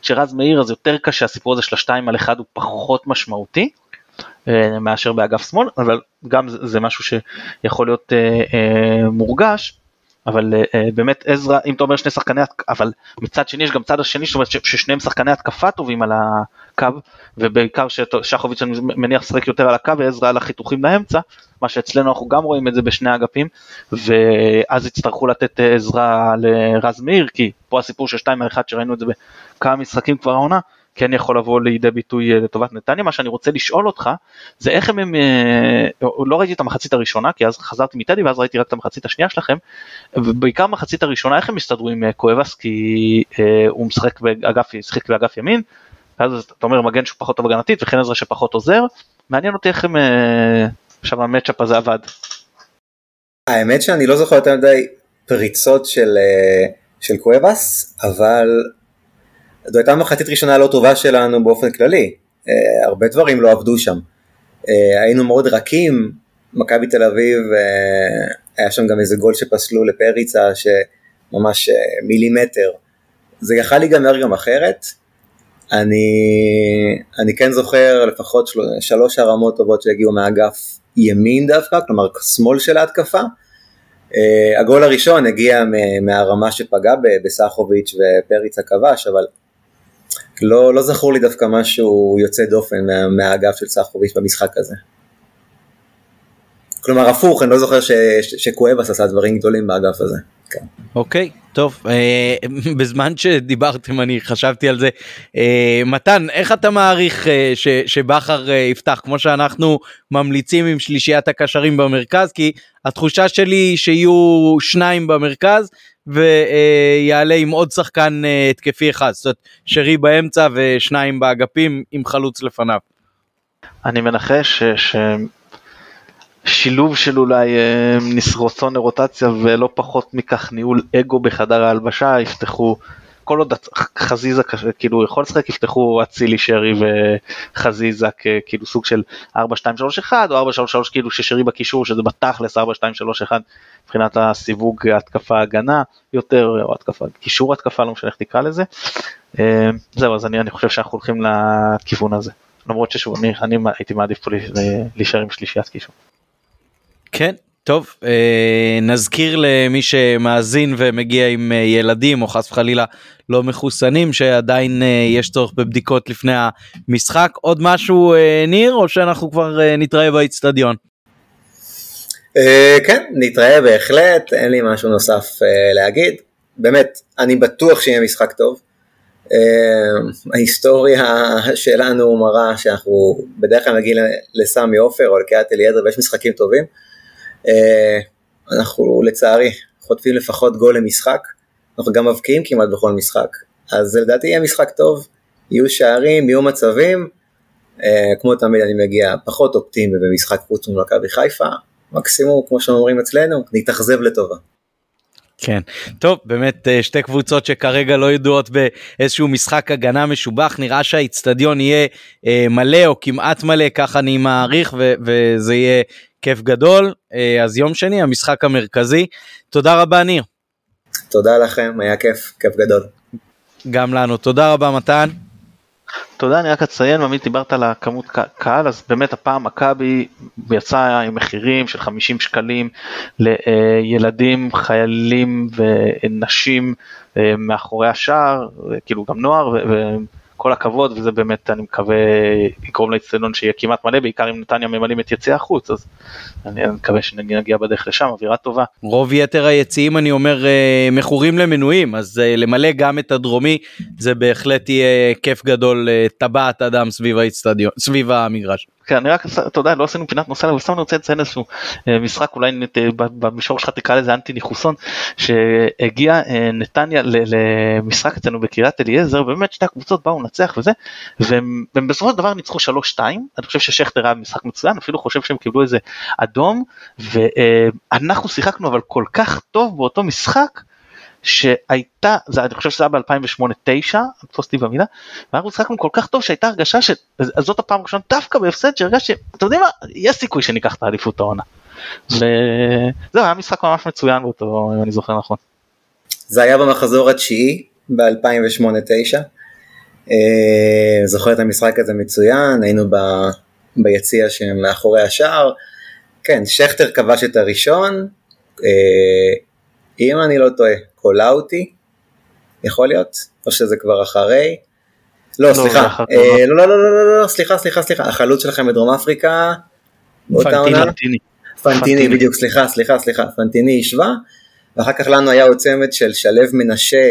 כשרז מאיר אז יותר קשה הסיפור הזה של השתיים על אחד הוא פחות משמעותי אה, מאשר באגף שמאל אבל גם זה, זה משהו שיכול להיות אה, אה, מורגש. אבל אה, אה, באמת עזרא אם אתה אומר שני שחקני אבל מצד שני יש גם צד השני זאת אומרת ששניהם שחקני התקפה טובים על הקו ובעיקר ששחוביץ' אני מניח שחק יותר על הקו ועזרא על החיתוכים לאמצע מה שאצלנו אנחנו גם רואים את זה בשני האגפים ואז יצטרכו לתת אה, עזרה לרז מאיר כי פה הסיפור של 2 על 1 שראינו את זה בכמה משחקים כבר העונה כן יכול לבוא לידי ביטוי אה, לטובת נתניה. מה שאני רוצה לשאול אותך זה איך הם, הם אה, לא ראיתי את המחצית הראשונה כי אז חזרתי מטדי ואז ראיתי רק את המחצית השנייה שלכם ובעיקר מחצית הראשונה איך הם הסתדרו עם קואבס כי הוא משחק באגף, שיחק באגף ימין ואז אתה אומר מגן שהוא פחות טוב הגנתית וכן עזרא שפחות עוזר מעניין אותי איך הם אה, עכשיו המצ'אפ הזה עבד. האמת שאני לא זוכר יותר מדי פריצות של, אה, של קואבס, אבל זו הייתה מחצית ראשונה לא טובה שלנו באופן כללי. אה, הרבה דברים לא עבדו שם. אה, היינו מאוד רכים, מכבי תל אביב, אה, היה שם גם איזה גול שפסלו לפריצה שממש אה, מילימטר. זה יכל להיגמר גם אחרת. אני, אני כן זוכר לפחות של, שלוש הרמות טובות שהגיעו מאגף ימין דווקא, כלומר שמאל של ההתקפה. Uh, הגול הראשון הגיע מהרמה שפגע בסחוביץ' ופריצה כבש, אבל לא, לא זכור לי דווקא משהו יוצא דופן מה, מהאגף של סחוביץ' במשחק הזה. כלומר הפוך, אני לא זוכר שקואבס עשה דברים גדולים באגף הזה. כן. אוקיי טוב אה, בזמן שדיברתם אני חשבתי על זה אה, מתן איך אתה מעריך אה, ש, שבכר אה, יפתח כמו שאנחנו ממליצים עם שלישיית הקשרים במרכז כי התחושה שלי היא שיהיו שניים במרכז ויעלה עם עוד שחקן אה, התקפי אחד זאת אומרת שרי באמצע ושניים באגפים עם חלוץ לפניו. אני מנחש ש... שילוב של אולי אה, נס- רצון לרוטציה ולא פחות מכך ניהול אגו בחדר ההלבשה יפתחו כל עוד חזיזה כאילו יכול לשחק יפתחו אצילי שרי וחזיזה כאילו סוג של 4 2 3 1 או 4 3 3 כאילו ששרי בקישור שזה בתכלס 4 2 3 1 מבחינת הסיווג התקפה הגנה יותר או התקפה קישור התקפה לא משנה איך תקרא לזה. אה, זהו אז אני, אני חושב שאנחנו הולכים לכיוון הזה למרות ששוב אני, אני הייתי מעדיף פה להישאר עם שלישיית קישור. כן, טוב, אה, נזכיר למי שמאזין ומגיע עם אה, ילדים או חס וחלילה לא מחוסנים שעדיין אה, יש צורך בבדיקות לפני המשחק. עוד משהו ניר או שאנחנו כבר אה, נתראה באיצטדיון? כן, נתראה בהחלט, אין לי משהו נוסף להגיד. באמת, אני בטוח שיהיה משחק טוב. ההיסטוריה שלנו מראה שאנחנו בדרך כלל מגיעים לסמי עופר או לקריית אליעזר ויש משחקים טובים. אה, אנחנו לצערי חוטפים לפחות גול למשחק, אנחנו גם מבקיעים כמעט בכל משחק, אז לדעתי יהיה משחק טוב, יהיו שערים, יהיו מצבים, אה, כמו תמיד אני מגיע פחות אופטימי במשחק חוץ מול מכבי חיפה, מקסימום כמו שאומרים אצלנו, נתאכזב לטובה. כן, טוב, באמת אה, שתי קבוצות שכרגע לא ידועות באיזשהו משחק הגנה משובח, נראה שהאיצטדיון יהיה מלא או כמעט מלא, ככה אני מעריך, וזה יהיה כיף גדול. אה, אז יום שני, המשחק המרכזי. תודה רבה, ניר. תודה לכם, היה כיף, כיף גדול. גם לנו. תודה רבה, מתן. תודה, אני רק אציין, עמית דיברת על הכמות קהל, אז באמת הפעם מכבי יצא עם מחירים של 50 שקלים לילדים, חיילים ונשים אה, מאחורי השער, כאילו גם נוער, כל הכבוד וזה באמת אני מקווה יגרום לאצטדיון שיהיה כמעט מלא בעיקר אם נתניה ממלאים את יציע החוץ אז אני מקווה שנגיע בדרך לשם אווירה טובה. רוב יתר היציעים אני אומר אה, מכורים למנויים אז אה, למלא גם את הדרומי זה בהחלט יהיה כיף גדול אה, טבעת אדם סביב האצטדיון סביב המגרש. כן, אני רק, אתה יודע, לא עשינו פינת נושא, אבל סתם אני רוצה לציין איזשהו אה, משחק, אולי במישור שלך תקרא לזה אנטי ניחוסון, שהגיע אה, נתניה למשחק אצלנו בקריית אליעזר, באמת שתי הקבוצות באו לנצח וזה, והם בסופו של דבר ניצחו 3-2, אני חושב ששכטר היה משחק מצוין, אפילו חושב שהם קיבלו איזה אדום, ואנחנו שיחקנו אבל כל כך טוב באותו משחק, שהייתה, זה, אני חושב שזה היה ב-2008-2009, תפוס אותי במילה, ואנחנו שיחקנו כל כך טוב שהייתה הרגשה שזאת הפעם הראשונה דווקא בהפסד שהרגשתי, אתם יודעים מה, יש סיכוי שניקח את האליפות העונה. וזהו, היה משחק ממש מצוין באותו, אם אני זוכר נכון. זה היה במחזור התשיעי ב-2008-2009. אה, זוכר את המשחק הזה מצוין, היינו ב, ביציע שמאחורי השער. כן, שכטר כבש את הראשון, אה, אם אני לא טועה, קולאוטי, יכול להיות? או שזה כבר אחרי? לא, לא סליחה, אה, לא, לא, לא, לא, לא, לא, סליחה, סליחה, סליחה, החלוץ שלכם בדרום אפריקה, באותה עונה? פנטיני, בדיוק, סליחה, סליחה, סליחה, פנטיני השווה, ואחר כך לנו היה עוד צמד של שלו מנשה.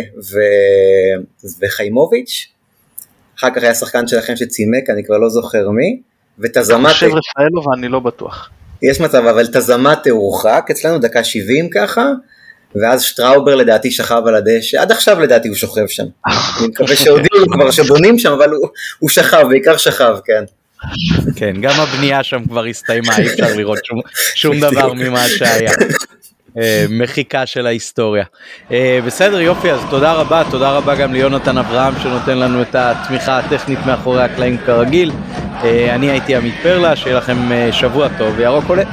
וחיימוביץ', אחר כך היה שחקן שלכם שצימק, אני כבר לא זוכר מי, ותזמת... אני חושב רפאלו ואני לא בטוח. יש מצב, אבל תזמת הורחק אצלנו, דקה 70 ככה, ואז שטראובר לדעתי שכב על הדשא, עד עכשיו לדעתי הוא שוכב שם. אני מקווה שהודיעו כבר שבונים שם, אבל הוא, הוא שכב, בעיקר שכב, כן. כן, גם הבנייה שם כבר הסתיימה, אי אפשר לראות שום, שום דבר ממה שהיה. אה, מחיקה של ההיסטוריה. אה, בסדר יופי אז תודה רבה תודה רבה גם ליונתן אברהם שנותן לנו את התמיכה הטכנית מאחורי הקלעים כרגיל. אה, אני הייתי עמית פרלה שיהיה לכם שבוע טוב וירוק עולה.